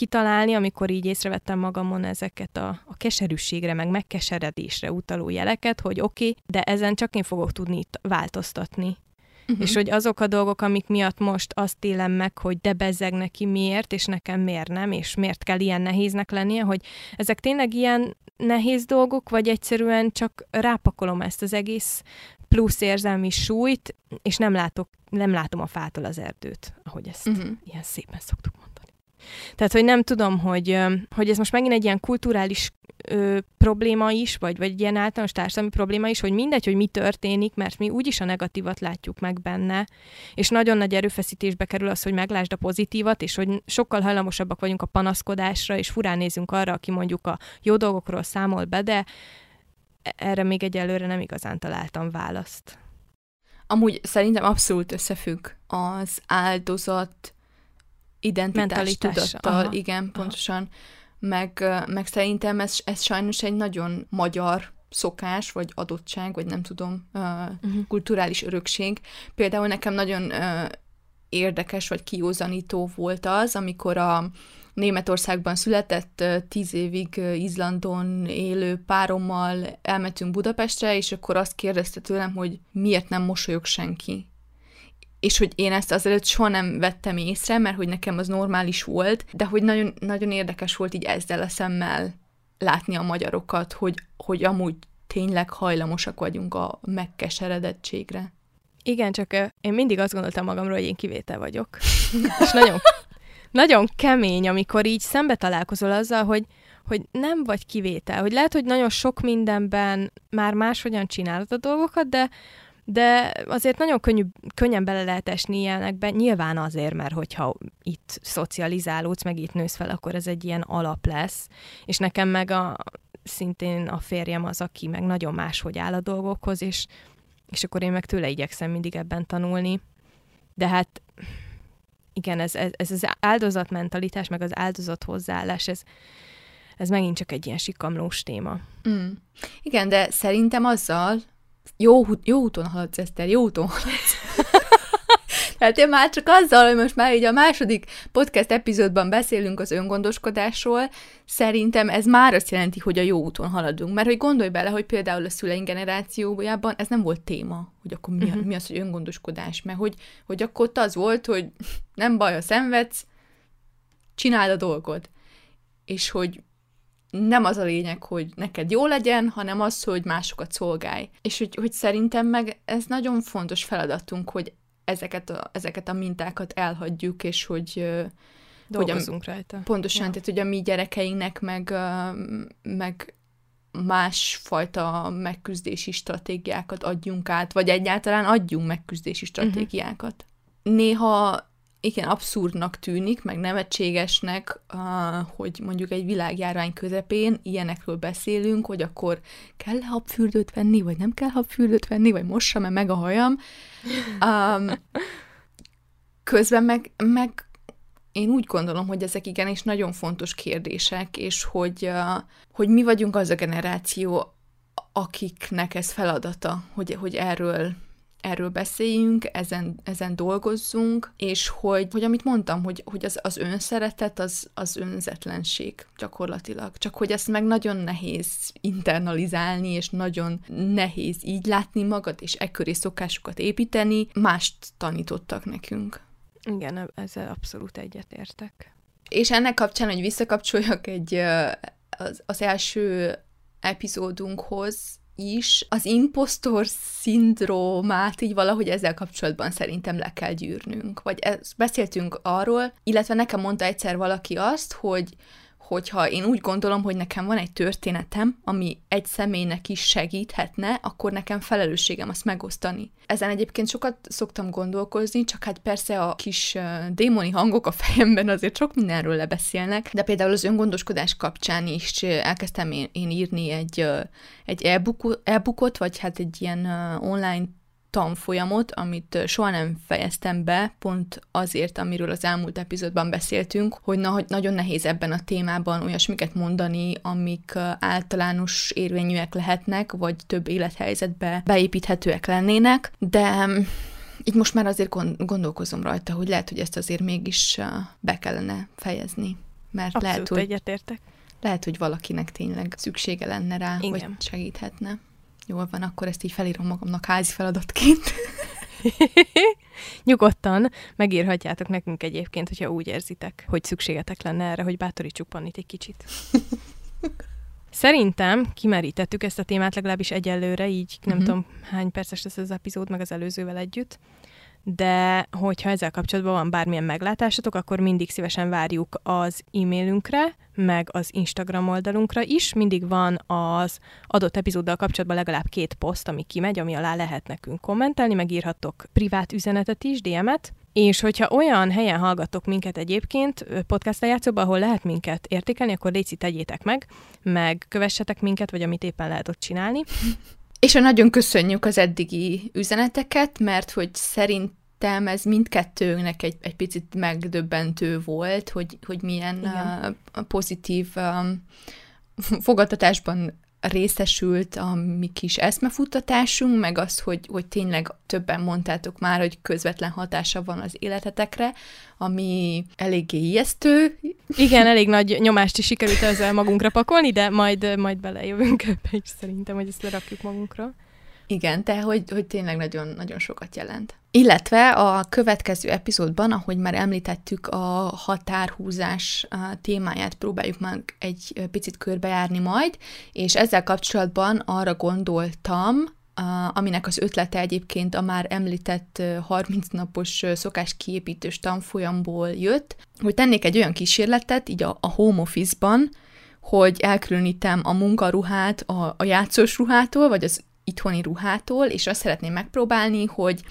kitalálni, amikor így észrevettem magamon ezeket a, a keserűségre, meg megkeseredésre utaló jeleket, hogy oké, okay, de ezen csak én fogok tudni változtatni. Uh-huh. És hogy azok a dolgok, amik miatt most azt élem meg, hogy de bezzeg neki miért, és nekem miért nem, és miért kell ilyen nehéznek lennie, hogy ezek tényleg ilyen nehéz dolgok, vagy egyszerűen csak rápakolom ezt az egész plusz érzelmi súlyt, és nem látok, nem látom a fától az erdőt, ahogy ezt uh-huh. ilyen szépen szoktuk mondani. Tehát, hogy nem tudom, hogy, hogy ez most megint egy ilyen kulturális ö, probléma is, vagy, vagy egy ilyen általános társadalmi probléma is, hogy mindegy, hogy mi történik, mert mi úgyis a negatívat látjuk meg benne, és nagyon nagy erőfeszítésbe kerül az, hogy meglásd a pozitívat, és hogy sokkal hajlamosabbak vagyunk a panaszkodásra, és furán nézünk arra, aki mondjuk a jó dolgokról számol be, de erre még egyelőre nem igazán találtam választ. Amúgy szerintem abszolút összefügg az áldozat identitás tudattal, Aha. igen, pontosan. Meg, meg szerintem ez, ez sajnos egy nagyon magyar szokás, vagy adottság, vagy nem tudom, uh, uh-huh. kulturális örökség. Például nekem nagyon uh, érdekes, vagy kiózanító volt az, amikor a Németországban született, tíz évig Izlandon élő párommal elmentünk Budapestre, és akkor azt kérdezte tőlem, hogy miért nem mosolyog senki és hogy én ezt azelőtt soha nem vettem észre, mert hogy nekem az normális volt, de hogy nagyon, nagyon érdekes volt így ezzel a szemmel látni a magyarokat, hogy, hogy amúgy tényleg hajlamosak vagyunk a megkeseredettségre. Igen, csak én mindig azt gondoltam magamról, hogy én kivétel vagyok. és nagyon, nagyon kemény, amikor így szembe találkozol azzal, hogy, hogy nem vagy kivétel, hogy lehet, hogy nagyon sok mindenben már máshogyan csinálod a dolgokat, de de azért nagyon könnyű, könnyen bele lehet esni ilyenekbe, nyilván azért, mert hogyha itt szocializálódsz, meg itt nősz fel, akkor ez egy ilyen alap lesz, és nekem meg a, szintén a férjem az, aki meg nagyon máshogy áll a dolgokhoz, és, és akkor én meg tőle igyekszem mindig ebben tanulni. De hát igen, ez, ez, ez az áldozatmentalitás, meg az áldozat hozzáállás, ez, ez megint csak egy ilyen sikamlós téma. Mm. Igen, de szerintem azzal, Jó, jó úton haladsz, Eszter, jó úton haladsz. Tehát én már csak azzal, hogy most már így a második podcast epizódban beszélünk az öngondoskodásról, szerintem ez már azt jelenti, hogy a jó úton haladunk. Mert hogy gondolj bele, hogy például a szüleink generációjában ez nem volt téma, hogy akkor mi, uh-huh. mi az, hogy öngondoskodás, mert hogy, hogy akkor ott az volt, hogy nem baj, ha szenvedsz, csináld a dolgod. És hogy nem az a lényeg, hogy neked jó legyen, hanem az, hogy másokat szolgálj. És hogy, hogy szerintem meg ez nagyon fontos feladatunk, hogy ezeket a, ezeket a mintákat elhagyjuk, és hogy dolgozunk hogy a, rajta. Pontosan, ja. tehát hogy a mi gyerekeinknek meg, meg másfajta megküzdési stratégiákat adjunk át, vagy egyáltalán adjunk megküzdési mhm. stratégiákat. Uh-huh. Néha igen, abszurdnak tűnik, meg nevetségesnek, hogy mondjuk egy világjárvány közepén ilyenekről beszélünk, hogy akkor kell habfürdőt venni, vagy nem kell habfürdőt venni, vagy mossam-e meg a hajam. Um, közben meg, meg én úgy gondolom, hogy ezek igenis nagyon fontos kérdések, és hogy, hogy mi vagyunk az a generáció, akiknek ez feladata, hogy, hogy erről erről beszéljünk, ezen, ezen dolgozzunk, és hogy, hogy amit mondtam, hogy, hogy az, az önszeretet, az, az önzetlenség gyakorlatilag. Csak hogy ezt meg nagyon nehéz internalizálni, és nagyon nehéz így látni magad, és ekköré szokásokat építeni, mást tanítottak nekünk. Igen, ezzel abszolút egyetértek. És ennek kapcsán, hogy visszakapcsoljak egy az, az első epizódunkhoz, is az impostor szindrómát így valahogy ezzel kapcsolatban szerintem le kell gyűrnünk. Vagy ez, beszéltünk arról, illetve nekem mondta egyszer valaki azt, hogy hogyha én úgy gondolom, hogy nekem van egy történetem, ami egy személynek is segíthetne, akkor nekem felelősségem azt megosztani. Ezen egyébként sokat szoktam gondolkozni, csak hát persze a kis démoni hangok a fejemben azért sok mindenről lebeszélnek, de például az öngondoskodás kapcsán is elkezdtem én, írni egy, egy e-bookot, vagy hát egy ilyen online tanfolyamot, amit soha nem fejeztem be, pont azért, amiről az elmúlt epizódban beszéltünk, hogy, na, nagyon nehéz ebben a témában olyasmiket mondani, amik általános érvényűek lehetnek, vagy több élethelyzetbe beépíthetőek lennének, de mm, így most már azért gondolkozom rajta, hogy lehet, hogy ezt azért mégis be kellene fejezni. Mert Abszolút lehet, hogy, egyetértek. Lehet, hogy valakinek tényleg szüksége lenne rá, Igen. hogy segíthetne. Jól van, akkor ezt így felírom magamnak házi feladatként. Nyugodtan megírhatjátok nekünk egyébként, hogyha úgy érzitek, hogy szükségetek lenne erre, hogy bátorítsuk Pannit egy kicsit. Szerintem kimerítettük ezt a témát legalábbis egyelőre, így nem uh-huh. tudom hány perces lesz az epizód, meg az előzővel együtt de hogyha ezzel kapcsolatban van bármilyen meglátásatok, akkor mindig szívesen várjuk az e-mailünkre, meg az Instagram oldalunkra is. Mindig van az adott epizóddal kapcsolatban legalább két poszt, ami kimegy, ami alá lehet nekünk kommentelni, megírhatok privát üzenetet is, DM-et, és hogyha olyan helyen hallgatok minket egyébként, podcast lejátszóban, ahol lehet minket értékelni, akkor légy tegyétek meg, meg kövessetek minket, vagy amit éppen lehet ott csinálni. És nagyon köszönjük az eddigi üzeneteket, mert hogy szerintem ez mindkettőnknek egy, egy picit megdöbbentő volt, hogy, hogy milyen uh, pozitív um, fogadtatásban részesült a mi kis eszmefuttatásunk, meg az, hogy, hogy tényleg többen mondtátok már, hogy közvetlen hatása van az életetekre, ami eléggé ijesztő. Igen, elég nagy nyomást is sikerült ezzel magunkra pakolni, de majd, majd belejövünk ebbe is szerintem, hogy ezt lerakjuk magunkra. Igen, de hogy, hogy tényleg nagyon-nagyon sokat jelent. Illetve a következő epizódban, ahogy már említettük, a határhúzás témáját próbáljuk meg egy picit körbejárni majd, és ezzel kapcsolatban arra gondoltam, aminek az ötlete egyébként a már említett 30 napos szokás kiépítős tanfolyamból jött, hogy tennék egy olyan kísérletet, így a, a home office-ban, hogy elkülönítem a munkaruhát a, a játszós ruhától, vagy az itthoni ruhától, és azt szeretném megpróbálni, hogy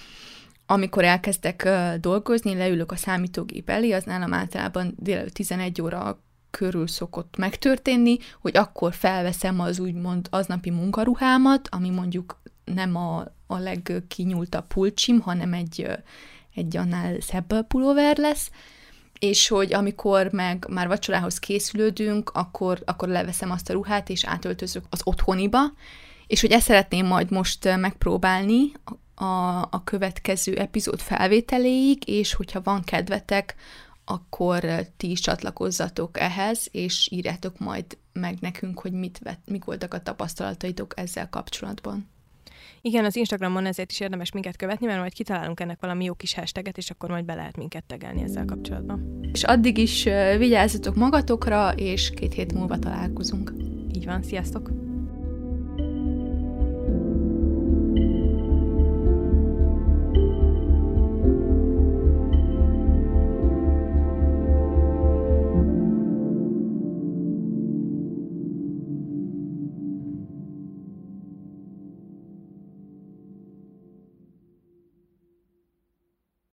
amikor elkezdek dolgozni, leülök a számítógép elé, az nálam általában délelőtt 11 óra körül szokott megtörténni, hogy akkor felveszem az úgymond aznapi munkaruhámat, ami mondjuk nem a, a legkinyúltabb pulcsim, hanem egy, egy annál szebb pulóver lesz, és hogy amikor meg már vacsorához készülődünk, akkor, akkor leveszem azt a ruhát, és átöltözök az otthoniba, és hogy ezt szeretném majd most megpróbálni a, a következő epizód felvételéig, és hogyha van kedvetek, akkor ti is csatlakozzatok ehhez, és írjátok majd meg nekünk, hogy mit vett, mik voltak a tapasztalataitok ezzel kapcsolatban. Igen, az Instagramon ezért is érdemes minket követni, mert majd kitalálunk ennek valami jó kis hashtaget, és akkor majd be lehet minket tegelni ezzel kapcsolatban. És addig is vigyázzatok magatokra, és két hét múlva találkozunk. Így van, sziasztok!